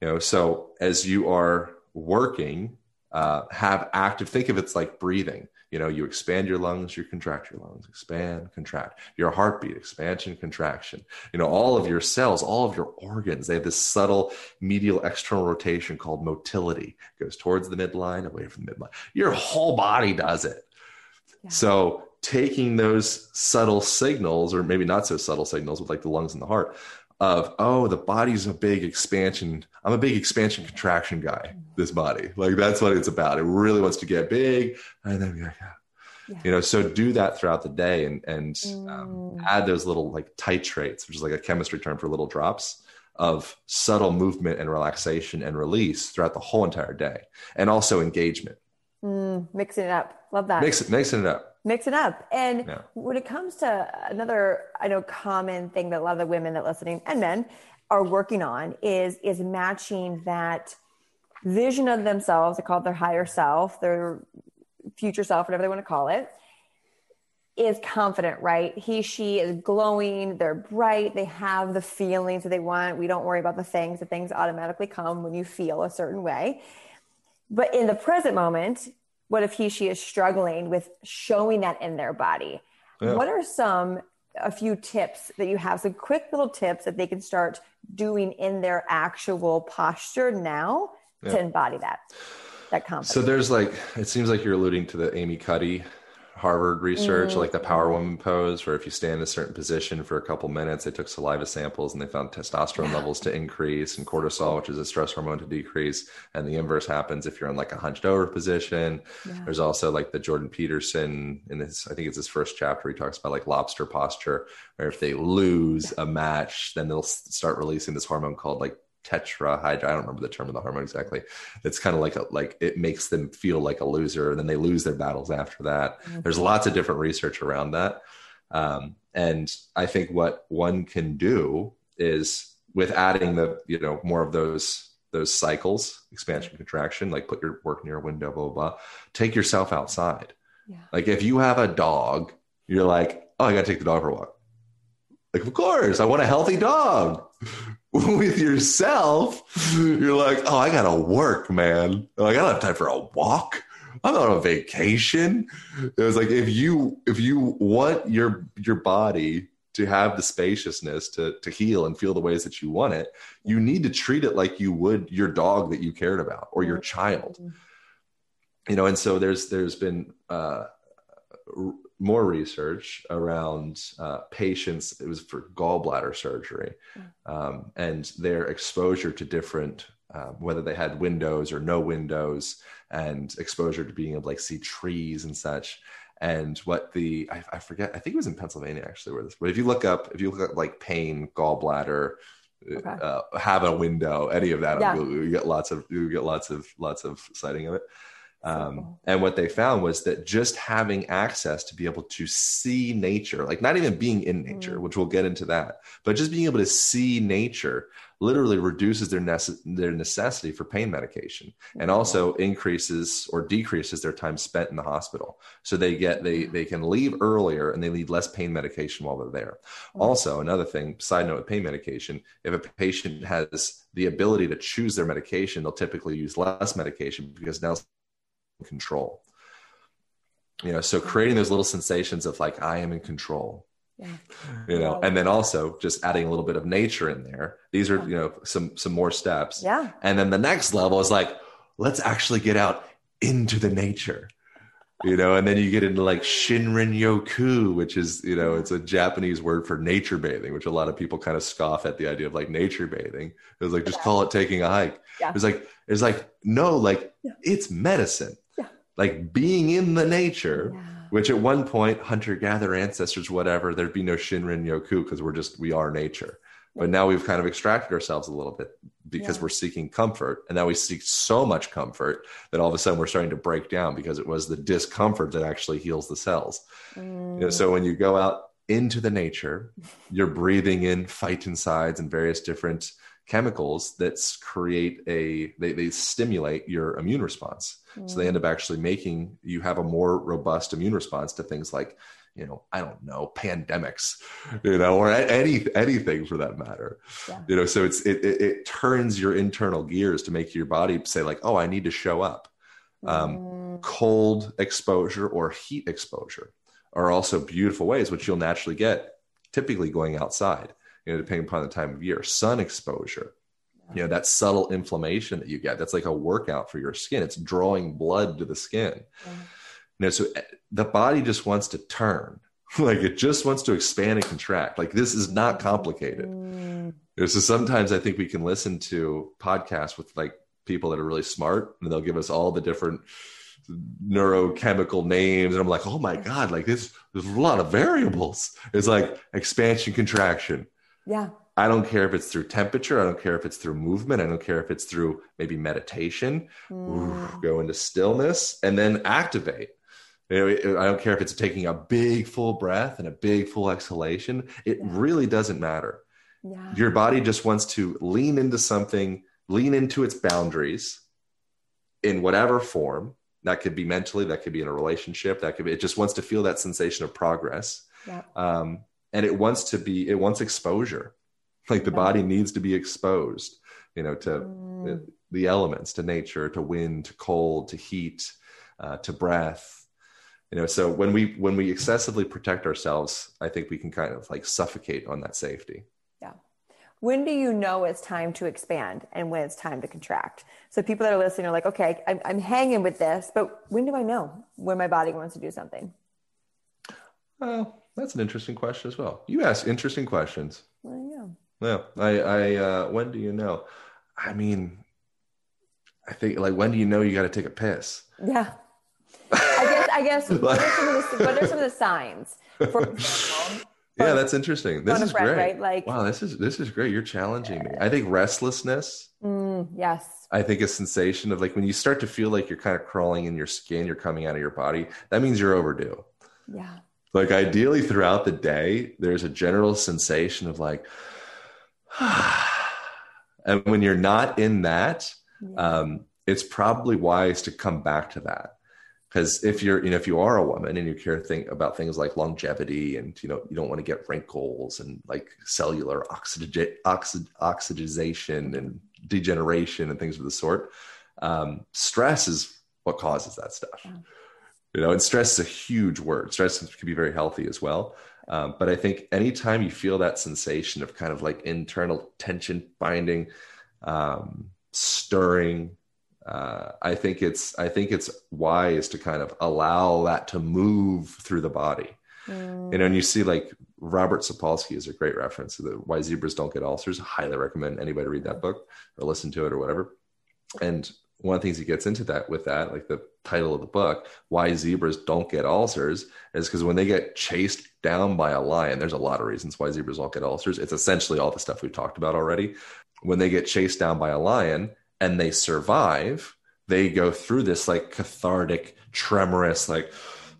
You know, so as you are working, uh, have active, think of it's like breathing. You know you expand your lungs you contract your lungs expand contract. Your heartbeat expansion contraction. You know all of your cells all of your organs they have this subtle medial external rotation called motility. It goes towards the midline away from the midline. Your whole body does it. Yeah. so taking those subtle signals or maybe not so subtle signals with like the lungs and the heart of oh the body's a big expansion. I'm a big expansion contraction guy this body. Like that's what it's about. It really wants to get big. And then like, yeah. you know so do that throughout the day and and um, mm. add those little like titrates which is like a chemistry term for little drops of subtle movement and relaxation and release throughout the whole entire day. And also engagement. Mm, mixing it up. Love that. Mix, mixing it up mix it up. And yeah. when it comes to another, I know, common thing that a lot of the women that listening and men are working on is is matching that vision of themselves. They call it their higher self, their future self, whatever they want to call it. Is confident, right? He, she is glowing. They're bright. They have the feelings that they want. We don't worry about the things. The things automatically come when you feel a certain way. But in the present moment, what if he she is struggling with showing that in their body yeah. what are some a few tips that you have some quick little tips that they can start doing in their actual posture now yeah. to embody that that confidence so there's like it seems like you're alluding to the amy cuddy Harvard research, mm-hmm. like the power woman pose, where if you stand in a certain position for a couple minutes, they took saliva samples and they found testosterone levels to increase and cortisol, which is a stress hormone, to decrease. And the inverse happens if you're in like a hunched over position. Yeah. There's also like the Jordan Peterson in his, I think it's his first chapter, he talks about like lobster posture, where if they lose a match, then they'll start releasing this hormone called like tetrahydro. I don't remember the term of the hormone exactly. It's kind of like a, like it makes them feel like a loser, and then they lose their battles after that. Mm-hmm. There's lots of different research around that, um, and I think what one can do is with adding the you know more of those those cycles, expansion, contraction, like put your work near a window, blah blah. blah take yourself outside. Yeah. Like if you have a dog, you're like, oh, I got to take the dog for a walk. Like, of course, I want a healthy dog. with yourself, you're like, oh, I gotta work, man. Like, I don't have time for a walk. I'm on a vacation. It was like if you if you want your your body to have the spaciousness to to heal and feel the ways that you want it, you need to treat it like you would your dog that you cared about or your child. You know, and so there's there's been uh, more research around uh, patients. It was for gallbladder surgery, hmm. um, and their exposure to different, uh, whether they had windows or no windows, and exposure to being able to like see trees and such. And what the I, I forget, I think it was in Pennsylvania actually, where this. But if you look up, if you look at like pain, gallbladder, okay. uh, have a window, any of that, yeah. you get lots of you get lots of lots of citing of it. Um, and what they found was that just having access to be able to see nature, like not even being in nature, mm. which we'll get into that, but just being able to see nature literally reduces their, nece- their necessity for pain medication and also increases or decreases their time spent in the hospital. So they get, they, they can leave earlier and they need less pain medication while they're there. Also, another thing, side note with pain medication, if a patient has the ability to choose their medication, they'll typically use less medication because now control you know so creating those little sensations of like i am in control Yeah. You know, and then also just adding a little bit of nature in there. These are, you know, some some more steps. Yeah. And then the next level is like, let's actually get out into the nature. You know, and then you get into like Shinrin Yoku, which is, you know, it's a Japanese word for nature bathing, which a lot of people kind of scoff at the idea of like nature bathing. It's like, just call it taking a hike. Yeah. It's like, it's like, no, like Yeah. it's medicine. Like being in the nature, Yeah. which at one point, hunter gatherer ancestors, whatever, there'd be no Shinrin Yoku because we're just, we are nature. But now we've kind of extracted ourselves a little bit because Yeah. we're seeking comfort. And now we seek so much comfort that all of a sudden we're starting to break down because it was the discomfort that actually heals the cells. You know, Mm. so when you go out into the nature, you're breathing in phytoncides and various different chemicals that create a they, they stimulate your immune response so they end up actually making you have a more robust immune response to things like you know i don't know pandemics you know or any anything for that matter Yeah. you know so it's it, it it turns your internal gears to make your body say like oh i need to show up um, Mm. cold exposure or heat exposure are also beautiful ways which you'll naturally get typically going outside you know depending upon the time of year sun exposure you know that subtle inflammation that you get that's like a workout for your skin. It's drawing blood to the skin. Yeah. you know so eh, the body just wants to turn. Like it just wants to expand and contract. Like this is not complicated. Mm. so sometimes i think we can listen to podcasts with like people that are really smart and they'll give us all the different neurochemical names and i'm like oh my god like this there's a lot of variables. It's like expansion contraction. Yeah. I don't care if it's through temperature. I don't care if it's through movement. I don't care if it's through maybe meditation. Mm. Go into stillness and then activate. You know, I don't care if it's taking a big full breath and a big full exhalation. It Yeah. really doesn't matter. Yeah. Your body just wants to lean into something, lean into its boundaries in whatever form. That could be mentally, that could be in a relationship, that could be, it just wants to feel that sensation of progress Yeah. um, and it wants to be it wants exposure like the body needs to be exposed you know to Mm. the elements to nature to wind to cold to heat uh, to breath you know so when we when we excessively protect ourselves i think we can kind of like suffocate on that safety yeah When do you know it's time to expand and when it's time to contract? So people that are listening are like, okay, I'm, I'm hanging with this, but when do I know when my body wants to do something? well that's an interesting question as well you ask interesting questions Well, yeah. Yeah i i uh when do you know i mean i think like when do you know you got to take a piss Yeah. I guess, I guess, what are some of the, what are some of the signs? For example, yeah that's interesting this is friend, great right? Like, wow this is this is great you're challenging me i think restlessness mm, yes. i think a sensation of like when you start to feel like you're kind of crawling in your skin you're coming out of your body that means you're overdue Yeah. like ideally throughout the day there's a general sensation of like and when you're not in that um, it's probably wise to come back to that. Because if you're you know if you are a woman and you care think about things like longevity and you know you don't want to get wrinkles and like cellular oxid, oxidization and degeneration and things of the sort um, stress is what causes that stuff. Yeah. you know and stress is a huge word. Stress can be very healthy as well um, but i think anytime you feel that sensation of kind of like internal tension binding um, stirring uh, I think it's I think it's wise to kind of allow that to move through the body. Mm, You know, and you see like Robert Sapolsky is a great reference to the Why Zebras Don't Get Ulcers. I highly recommend anybody read that book or listen to it or whatever. And one of the things he gets into that with that, like the title of the book, Why Zebras Don't Get Ulcers, is because when they get chased down by a lion, there's a lot of reasons why zebras don't get ulcers. It's essentially all the stuff we've talked about already. When they get chased down by a lion and they survive, they go through this like cathartic, tremorous, like,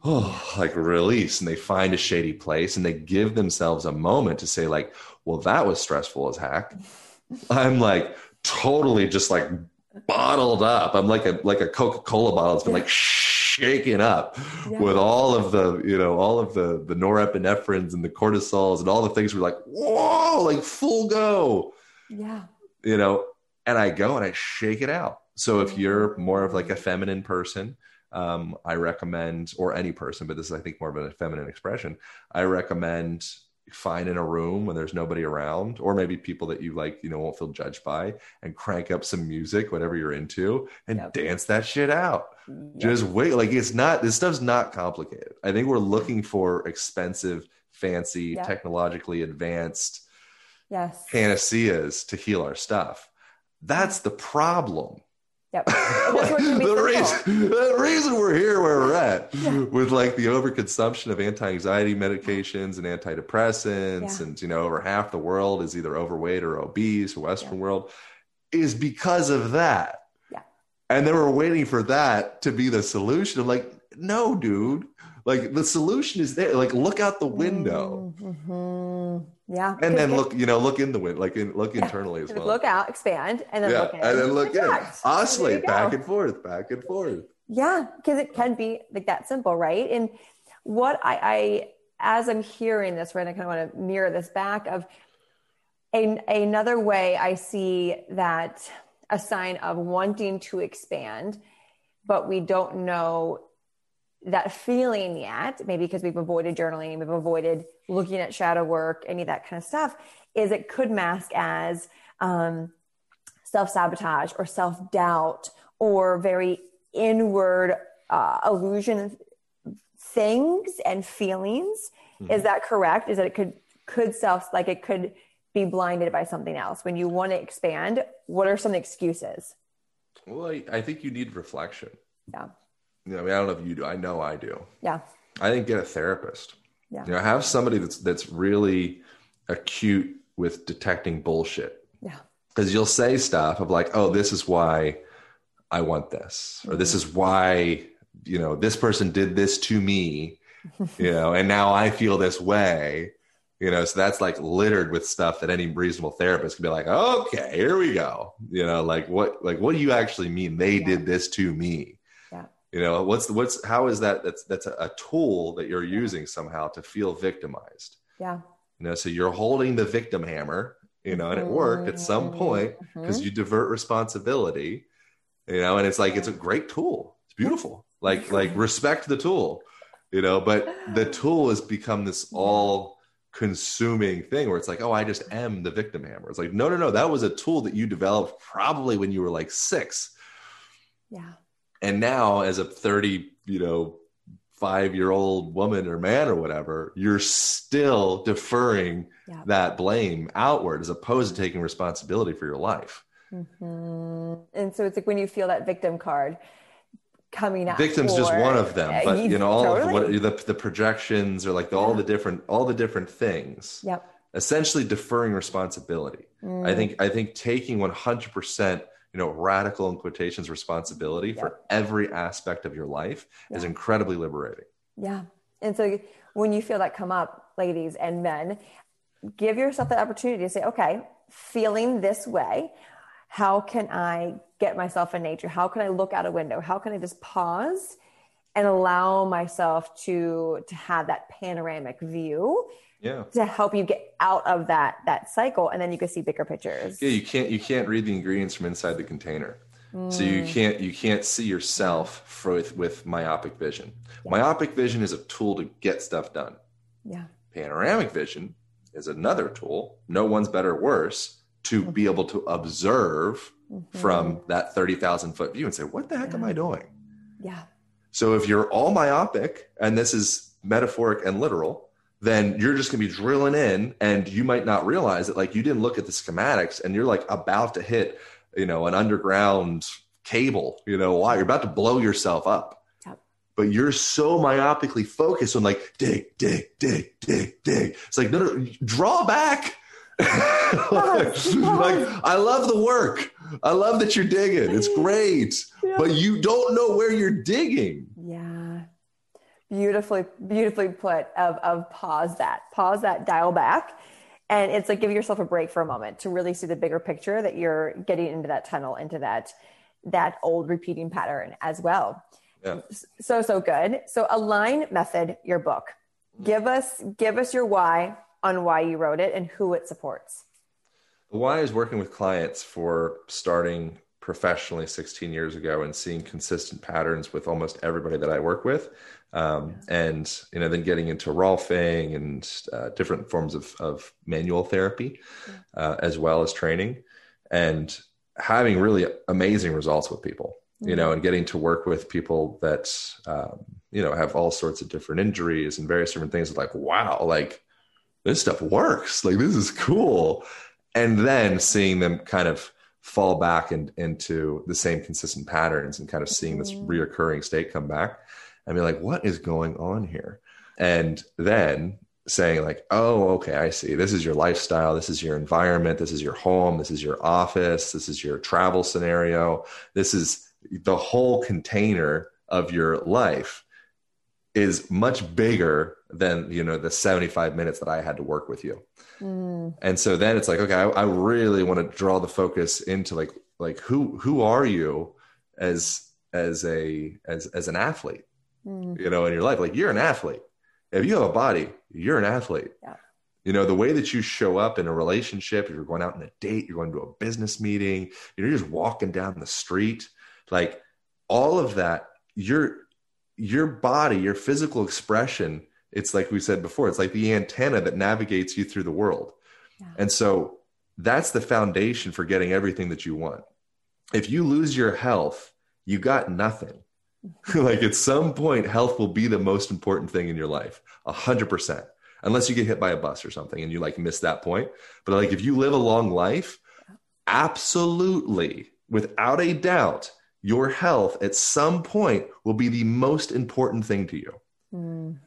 oh, like release, and they find a shady place and they give themselves a moment to say, like, well, that was stressful as heck. I'm like totally just like bottled up. I'm like a like a Coca-Cola bottle that's been like shaken up Yeah. with all of the, you know, all of the the norepinephrines and the cortisols and all the things we're like, whoa, like full go yeah. you know, and I go and I shake it out. So if you're more of like a feminine person, um, I recommend, or any person, but this is I think more of a feminine expression. I recommend find in a room when there's nobody around, or maybe people that you like, you know, won't feel judged by, and crank up some music, whatever you're into, and yep. dance that shit out. Yep. Just wait. Like it's not, this stuff's not complicated. I think we're looking for expensive, fancy, yep. technologically advanced yes. panaceas to heal our stuff. That's the problem. Yep. the, reason, the reason we're here where we're at yeah. with like the overconsumption of anti-anxiety medications and antidepressants yeah. and you know over half the world is either overweight or obese western yeah. world is because of that yeah and they were waiting for that to be the solution i'm like no dude like the solution is there. Like look out the window. Mm-hmm. yeah. And then look you know look in the window like in, look yeah. internally as well. look out expand and then yeah. look in. and then look in. Oscillate back and forth back and forth. Yeah because it can be like that simple right? And what i i as i'm hearing this right i kind of want to mirror this back of a, another way i see that a sign of wanting to expand but we don't know that feeling yet, maybe because we've avoided journaling, we've avoided looking at shadow work, any of that kind of stuff, is it could mask as um, self sabotage or self doubt or very inward uh, illusion things and feelings. Mm-hmm. Is that correct? Is that it could could self like it could be blinded by something else when you want to expand? What are some excuses? Well, I, I think you need reflection. Yeah I, mean, I don't know if you do. I know I do. Yeah. I think get a therapist. Yeah. You know, have somebody that's that's really acute with detecting bullshit. Yeah. Because you'll say stuff of like, oh, this is why I want this, or this is why, you know, this person did this to me, you know, and now I feel this way. You know, so that's like littered with stuff that any reasonable therapist can be like, okay, here we go. You know, like what like what do you actually mean they yeah. did this to me? You know what's what's how is that that's that's a, tool that you're using somehow to feel victimized? Yeah. You know so you're holding the victim hammer you know and it worked at some point because mm-hmm. you divert responsibility you know and it's like it's a great tool. It's beautiful. Like like respect the tool you know but the tool has become this all consuming thing where it's like oh i just am the victim hammer. It's like no no no that was a tool that you developed probably when you were like six. Yeah and now as a 30 you know five year old woman or man or whatever you're still deferring yeah. that blame outward as opposed to taking responsibility for your life mm-hmm. and so it's like when you feel that victim card coming out victims just one of them but you know all totally. of what the, the projections or like the, all the different all the different things yep essentially deferring responsibility mm. i think i think taking 100% you know radical in quotations responsibility yeah. for every aspect of your life yeah. is incredibly liberating yeah and so when you feel that come up ladies and men give yourself that opportunity to say okay feeling this way how can i get myself in nature how can i look out a window how can i just pause and allow myself to to have that panoramic view yeah to help you get out of that that cycle and then you can see bigger pictures yeah you can't you can't read the ingredients from inside the container mm. so you mm. can't you can't see yourself for, with with myopic vision yeah. myopic vision is a tool to get stuff done yeah panoramic vision is another tool no one's better or worse to mm-hmm. be able to observe mm-hmm. from that 30,000 foot view and say what the heck yeah. am i doing yeah so if you're all myopic and this is metaphoric and literal then you're just going to be drilling in and you might not realize that like you didn't look at the schematics and you're like about to hit you know an underground cable you know why you're about to blow yourself up. Yep. but you're so myopically focused on like dig dig dig dig dig. It's like no no draw back. Like, like i love the work. I love that you're digging. It's great. Yeah. but you don't know where you're digging beautifully beautifully put of of pause that pause that dial back. And it's like give yourself a break for a moment to really see the bigger picture that you're getting into that tunnel into that that old repeating pattern as well. Yeah. so so good. So align method your book. Give us give us your why on why you wrote it and who it supports. The why is working with clients for starting professionally 16 years ago and seeing consistent patterns with almost everybody that I work with. Um, and, you know, then getting into rolfing and uh, different forms of, of manual therapy, uh, as well as training and having really amazing results with people, you know, and getting to work with people that, um, you know, have all sorts of different injuries and various different things. Like, wow, like this stuff works. Like, this is cool. And then seeing them kind of, fall back in, into the same consistent patterns and kind of seeing this mm-hmm. reoccurring state come back and be like, what is going on here? And then saying like, oh, okay, I see. This is your lifestyle. This is your environment. This is your home. This is your office. This is your travel scenario. This is the whole container of your life is much bigger than you know the 75 minutes that i had to work with you mm. and so then it's like okay I, I, really want to draw the focus into like like who who are you as as a as as an athlete mm. you know in your life like you're an athlete if you have a body you're an athlete yeah. you know the way that you show up in a relationship if you're going out on a date you're going to a business meeting you're just walking down the street like all of that you're your body, your physical expression, it's like we said before, it's like the antenna that navigates you through the world. Yeah. And so that's the foundation for getting everything that you want. If you lose your health, you got nothing. like at some point, health will be the most important thing in your life, a hundred percent. Unless you get hit by a bus or something and you like miss that point. But like if you live a long life, absolutely, without a doubt, your health at some point will be the most important thing to you. Mm.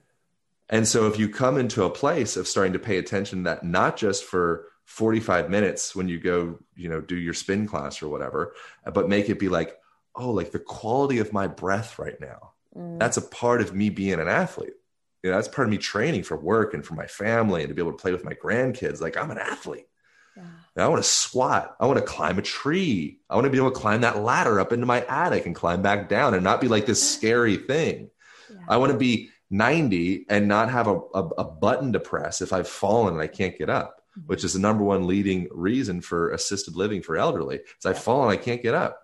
And so if you come into a place of starting to pay attention that not just for 45 minutes when you go, you know, do your spin class or whatever, but make it be like, oh, like the quality of my breath right now. Mm. That's a part of me being an athlete. You know, that's part of me training for work and for my family and to be able to play with my grandkids. Like I'm an athlete. Yeah. I want to squat. I want to climb a tree. I want to be able to climb that ladder up into my attic and climb back down and not be like this scary thing. Yeah. I want to be 90 and not have a, a, a, button to press if I've fallen and I can't get up, mm-hmm. which is the number one leading reason for assisted living for elderly. Is I've fallen, I can't get up.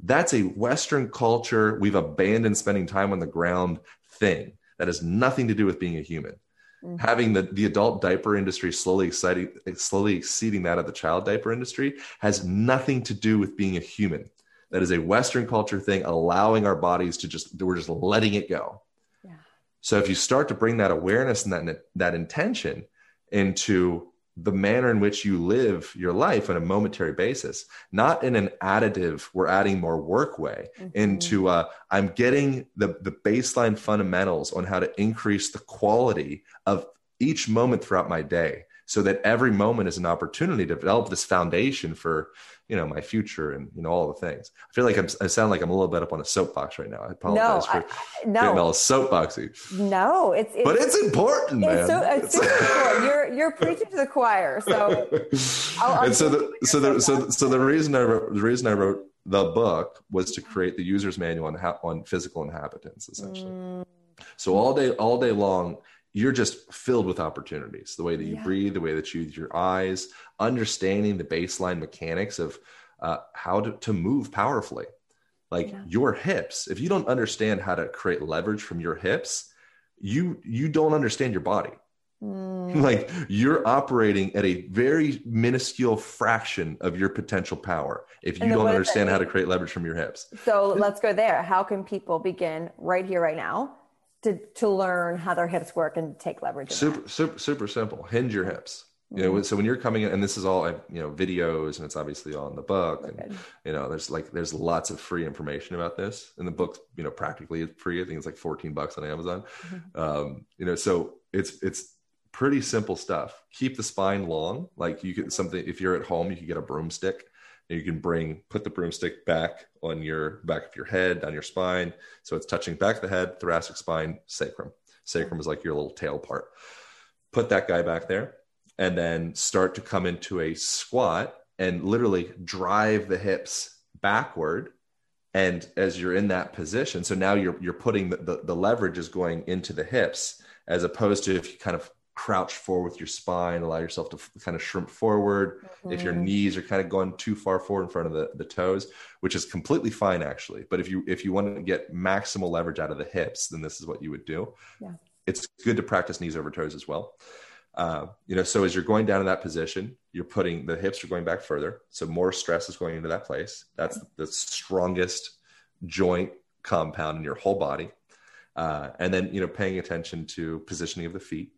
That's a Western culture. We've abandoned spending time on the ground thing. That has nothing to do with being a human mm-hmm. having the, the adult diaper industry slowly exciting, slowly exceeding that of the child diaper industry has nothing to do with being a human. That is a Western culture thing, allowing our bodies to just, we're just letting it go. So if you start to bring that awareness and that, that intention into the manner in which you live your life on a momentary basis, not in an additive, we're adding more work way, mm-hmm. into uh, I'm getting the, the baseline fundamentals on how to increase the quality of each moment throughout my day so that every moment is an opportunity to develop this foundation for you know my future and you know all the things. I feel like I'm, I sound like I'm a little bit up on a soapbox right now. I apologize no, for I, no. getting all soapboxy. No, it's, it's, but it's important, it's man. So, it's super important. You're you're preaching to the choir. So I'll, and so the so the so so the reason I wrote the reason I wrote the book was to create the user's manual on ha- on physical inhabitants essentially. Mm. So all day all day long you're just filled with opportunities. The way that you yeah. breathe the way that you use your eyes understanding the baseline mechanics of uh, how to, to move powerfully. Like yeah. your hips if you don't understand how to create leverage from your hips you you don't understand your body. Mm. like you're operating at a very minuscule fraction of your potential power if you don't understand how to create leverage from your hips. So let's go there. How can people begin right here right now to to learn how their hips work and take leverage. Super, super, super simple. Hinge your hips. You know, mm-hmm. so when you're coming in, and this is all you know, videos, and it's obviously all in the book, and you know, there's like there's lots of free information about this. And the book, you know, practically is free. I think it's like 14 bucks on Amazon. Mm-hmm. Um, you know, so it's it's pretty simple stuff. Keep the spine long. Like you can something if you're at home, you can get a broomstick you can bring put the broomstick back on your back of your head down your spine. So it's touching back of the head thoracic spine sacrum. Sacrum is like your little tail part. Put that guy back there and then start to come into a squat and literally drive the hips backward. And as you're in that position so now you're you're putting the, the, the leverage is going into the hips as opposed to if you kind of crouch forward with your spine, allow yourself to f- kind of shrimp forward. Mm-hmm. If your mm-hmm. knees are kind of going too far forward in front of the, the toes, which is completely fine actually. But if you if you want to get maximal leverage out of the hips, then this is what you would do. Yeah. It's good to practice knees over toes as well. Uh, you know, so as you're going down in that position, you're putting the hips are going back further. So more stress is going into that place. That's the strongest joint compound in your whole body. Uh, and then, you know, paying attention to positioning of the feet,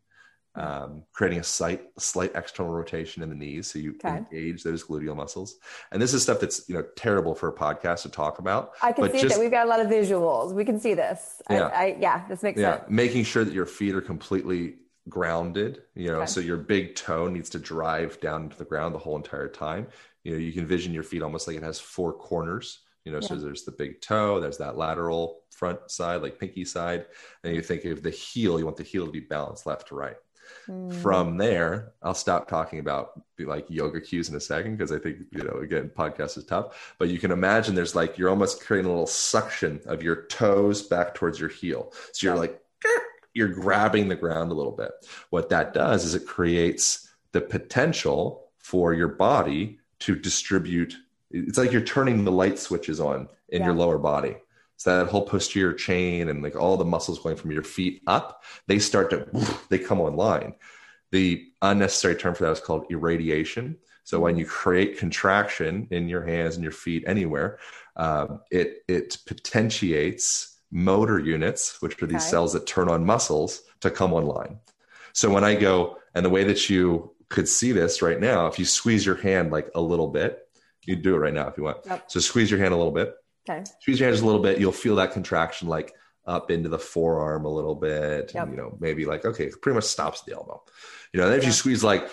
um, creating a slight, slight external rotation in the knees so you okay. engage those gluteal muscles. And this is stuff that's you know terrible for a podcast to talk about. I can see just, that we've got a lot of visuals. We can see this. Yeah, I, I, yeah this makes yeah. sense. Making sure that your feet are completely grounded you know okay. so your big toe needs to drive down into the ground the whole entire time you know you can vision your feet almost like it has four corners you know yeah. so there's the big toe there's that lateral front side like pinky side and you think of the heel you want the heel to be balanced left to right mm. from there i'll stop talking about like yoga cues in a second because i think you know again podcast is tough but you can imagine there's like you're almost creating a little suction of your toes back towards your heel so you're like you're grabbing the ground a little bit. What that does is it creates the potential for your body to distribute. It's like you're turning the light switches on in yeah. your lower body. So that whole posterior chain and like all the muscles going from your feet up, they start to they come online. The unnecessary term for that is called irradiation. So when you create contraction in your hands and your feet anywhere, uh, it it potentiates motor units, which are these okay. cells that turn on muscles, to come online. So when I go, and the way that you could see this right now, if you squeeze your hand like a little bit, you do it right now if you want. Yep. So squeeze your hand a little bit. Okay. Squeeze your hands a little bit. You'll feel that contraction like up into the forearm a little bit. Yep. And, you know, maybe like, okay, pretty much stops the elbow. You know, then if you squeeze like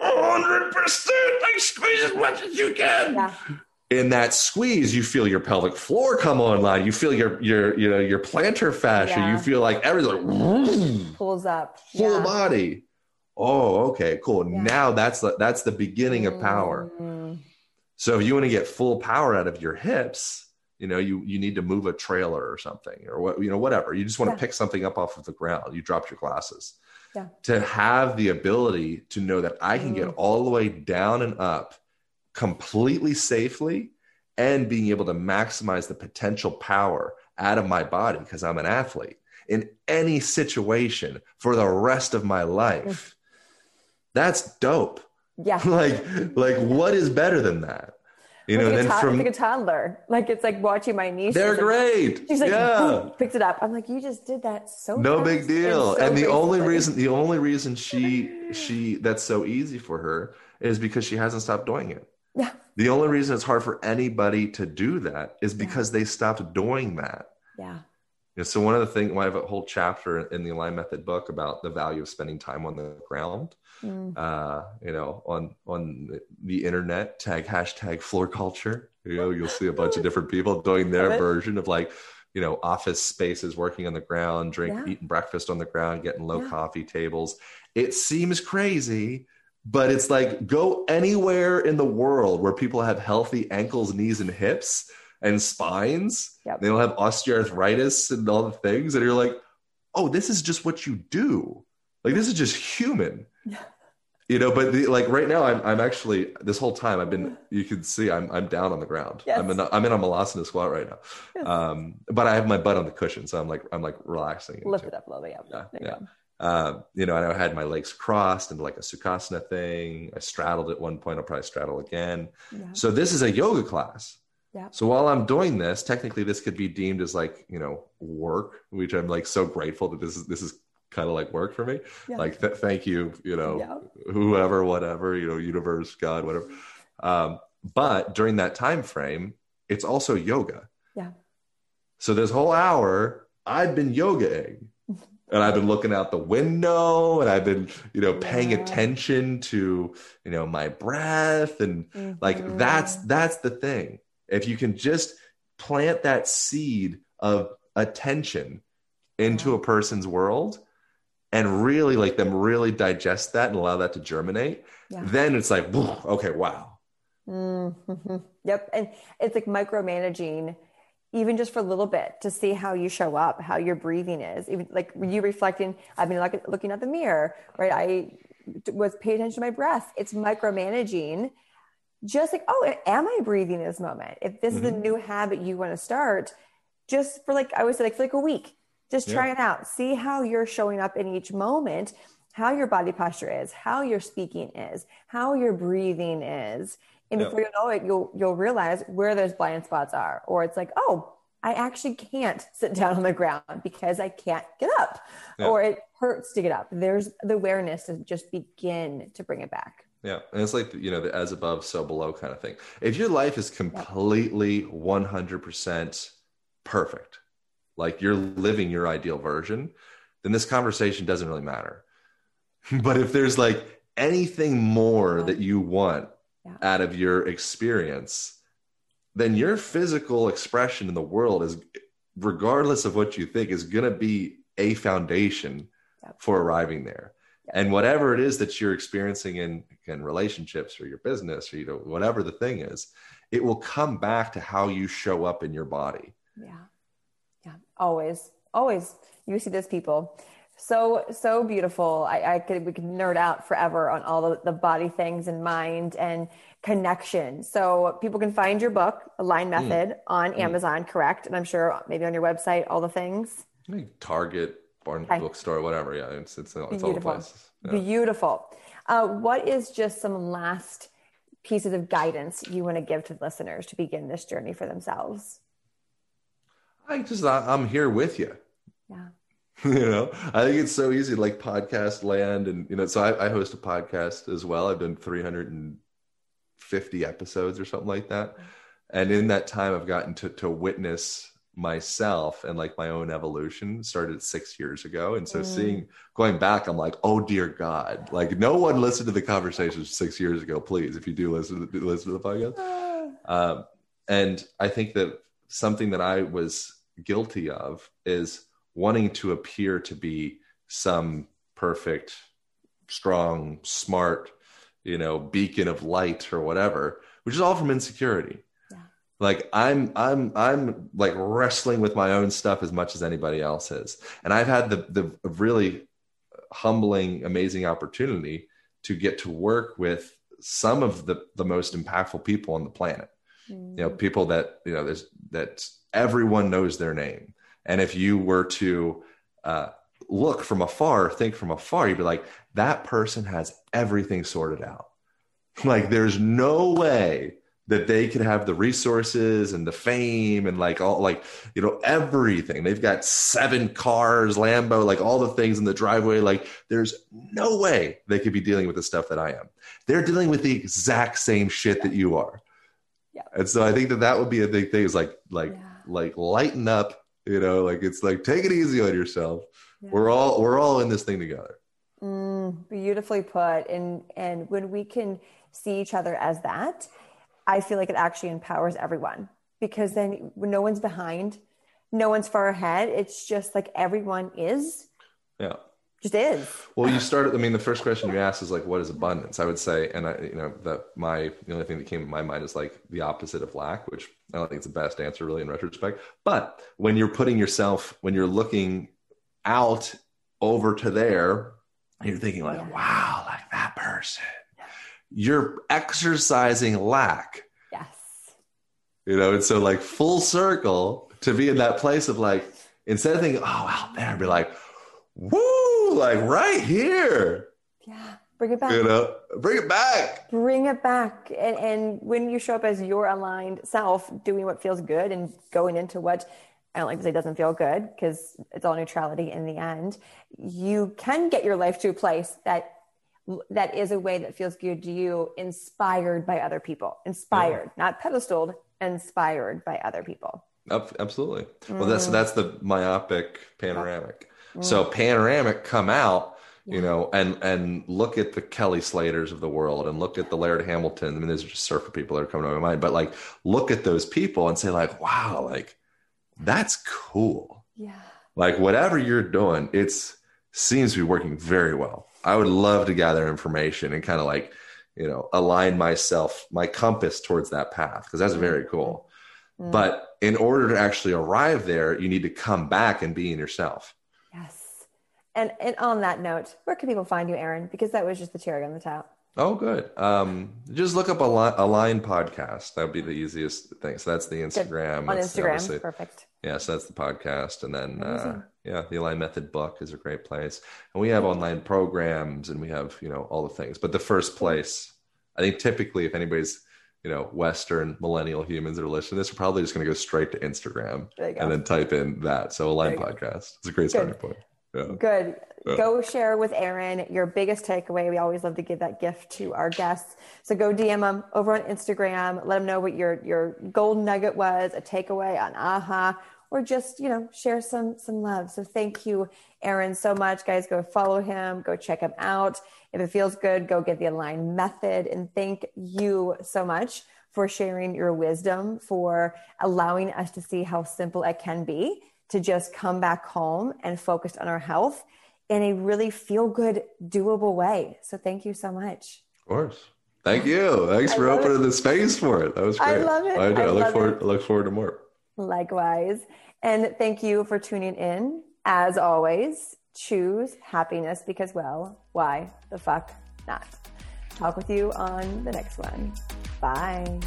100%, like squeeze as much as you can. Yeah in that squeeze you feel your pelvic floor come online you feel your your you know your plantar fascia yeah. you feel like everything like, pulls up full yeah. body oh okay cool yeah. now that's the that's the beginning of power mm-hmm. so if you want to get full power out of your hips you know you you need to move a trailer or something or what you know whatever you just want to pick something up off of the ground you dropped your glasses to have the ability to know that i can mm. get all the way down and up completely safely and being able to maximize the potential power out of my body because I'm an athlete in any situation for the rest of my life. That's dope. Yeah. like like what is better than that? You know, like then from like a toddler, like it's like watching my niece. They're she's great. Like, she's like, yeah. picks it up. I'm like, you just did that so. No big deal. And, so and the only reason, the only reason she she that's so easy for her is because she hasn't stopped doing it. Yeah. The only reason it's hard for anybody to do that is because yeah. they stopped doing that. Yeah. And so one of the things, I have a whole chapter in the Align Method book about the value of spending time on the ground. Mm. Uh, you know, on on the internet, tag hashtag floor culture. You know, you'll see a bunch of different people doing their version of like, you know, office spaces, working on the ground, drink, yeah. eating breakfast on the ground, getting low yeah. coffee tables. It seems crazy, but it's like go anywhere in the world where people have healthy ankles, knees, and hips and spines. Yep. They don't have osteoarthritis and all the things. And you're like, oh, this is just what you do. Like this is just human. You know, but the, like right now, I'm I'm actually this whole time I've been. You can see I'm I'm down on the ground. Yes. I'm in a, I'm in a malasana squat right now. Yes. Um, but I have my butt on the cushion, so I'm like I'm like relaxing. Lift it up a little bit. Yeah, yeah. yeah. Um, you know, I had my legs crossed and like a sukhasana thing. I straddled at one point. I'll probably straddle again. Yeah. So this is a yoga class. Yeah. So while I'm doing this, technically this could be deemed as like, you know, work, which I'm like so grateful that this is, this is kind of like work for me. Yeah. Like, th- thank you, you know, yeah. whoever, whatever, you know, universe, God, whatever. Um, but during that time frame, it's also yoga. Yeah. So this whole hour, I've been yogaing and I've been looking out the window and I've been, you know, paying yeah. attention to, you know, my breath and mm-hmm. like that's that's the thing. If you can just plant that seed of attention into yeah. a person's world and really like them really digest that and allow that to germinate, yeah. then it's like, okay, wow. Mm-hmm. Yep. And it's like micromanaging even just for a little bit to see how you show up, how your breathing is. Even like you reflecting, I've been like looking at the mirror, right? I was paying attention to my breath. It's micromanaging. Just like, oh, am I breathing this moment? If this mm-hmm. is a mm-hmm. new habit you want to start, just for like I would say, like for like a week, just yeah. try it out. See how you're showing up in each moment, how your body posture is, how your speaking is, how your breathing is. And before you know it, you'll you'll realize where those blind spots are. Or it's like, oh, I actually can't sit down on the ground because I can't get up. Or it hurts to get up. There's the awareness to just begin to bring it back. Yeah. And it's like, you know, the as above, so below kind of thing. If your life is completely 100% perfect, like you're living your ideal version, then this conversation doesn't really matter. but if there's like anything more that you want yeah. out of your experience, then your physical expression in the world is, regardless of what you think, is going to be a foundation for arriving there. And whatever it is that you're experiencing in, in relationships or your business or you know whatever the thing is, it will come back to how you show up in your body. Yeah. Yeah. Always. Always. You see those people so so beautiful I, I, could we could nerd out forever on all the, the body things and mind and connection so people can find your book Align mm. Method mm. on mm. amazon correct and i'm sure maybe on your website all the things target barn okay. bookstore whatever yeah it's it's, it's all the places yeah. beautiful uh, what is just some last pieces of guidance you want to give to listeners to begin this journey for themselves i just i'm here with you yeah. You know i think it's so easy like podcast land and you know so I, I, host a podcast as well. I've done 350 episodes or something like that. And in that time i've gotten to, to witness myself and like my own evolution started six years ago. And so mm. seeing going back i'm like oh dear god. Like no one listened to the conversations six years ago please if you do listen to, listen to the podcast. Um, and i think that something that i was guilty of is wanting to appear to be some perfect, strong, smart, you know, beacon of light or whatever, which is all from insecurity. Yeah. Like I'm, I'm, I'm like wrestling with my own stuff as much as anybody else is, and I've had the the really humbling, amazing opportunity to get to work with some of the the most impactful people on the planet. Mm. You know, people that you know, there's that everyone knows their name. And if you were to uh, look from afar, think from afar, you'd be like, that person has everything sorted out. Like, there's no way that they could have the resources and the fame and like all like you know everything. They've got seven cars lambo like all the things in the driveway. Like there's no way they could be dealing with the stuff that i am. They're dealing with the exact same shit that you are. Yeah. And so i think that that would be a big thing is like like yeah. Like lighten up you know like it's like take it easy on yourself. Yeah. we're all we're all in this thing together. Mm, beautifully put. And and when we can see each other as that i feel like it actually empowers everyone because then no one's behind no one's far ahead. It's just like everyone is. Yeah just is. Well, you started. I mean, the first question you asked is like, "What is abundance?" I would say, and I, you know, that my the only thing that came to my mind is like the opposite of lack, which I don't think it's the best answer really in retrospect. But when you're putting yourself, when you're looking out over to there, and you're thinking like, "Wow, like that person," you're exercising lack. Yes. You know, and so like full circle to be in that place of like, instead of thinking, "Oh, out there," be like, "Woo." Like right here. Yeah. Bring it back. You know, bring it back. Bring it back. And, and when you show up as your aligned self, doing what feels good and going into what I don't like to say doesn't feel good because it's all neutrality in the end, you can get your life to a place that that is a way that feels good to you, inspired by other people, inspired, yeah. not pedestaled, inspired by other people. Absolutely. Mm. Well, that's that's the myopic panoramic. So panoramic come out, yeah. you know, and and look at the Kelly Slaters of the world and look at the Laird Hamilton. I mean, these are just surfer people that are coming to my mind, but like look at those people and say, like, wow, like that's cool. Yeah. Like whatever you're doing, it's seems to be working very well. I would love to gather information and kind of like, you know, align myself, my compass towards that path because that's very cool. Mm. But in order to actually arrive there, you need to come back and be in yourself. And and on that note, where can people find you, Aaron? Because that was just the cherry on the top. Oh, good. Um, just look up a, li- Align podcast. That would be the easiest thing. So that's the Instagram. Good. On that's Instagram, perfect. Yeah, so that's the podcast, and then uh, yeah, the Align Method book is a great place, and we have online programs, and we have you know all the things. But the first place, I think, typically, if anybody's you know Western millennial humans that are listening to this are probably just going to go straight to Instagram and then type in that. So Align podcast. It's a great starting point. Yeah. Good. Yeah. Go share with Aaron your biggest takeaway. We always love to give that gift to our guests. So go DM them over on Instagram. Let them know what your your golden nugget was, a takeaway on AHA, or just you know share some some love. So thank you, Aaron, so much, guys. Go follow him. Go check him out. If it feels good, go get the Align method. And thank you so much for sharing your wisdom, for allowing us to see how simple it can be to just come back home and focus on our health in a really feel good, doable way. So thank you so much. Of course. Thank you. Thanks for opening it. the space for it. That was great. I love it. I, I, I look forward. It. I look forward to more. Likewise. And thank you for tuning in. As always, choose happiness because, well, why the fuck not? Talk with you on the next one. Bye.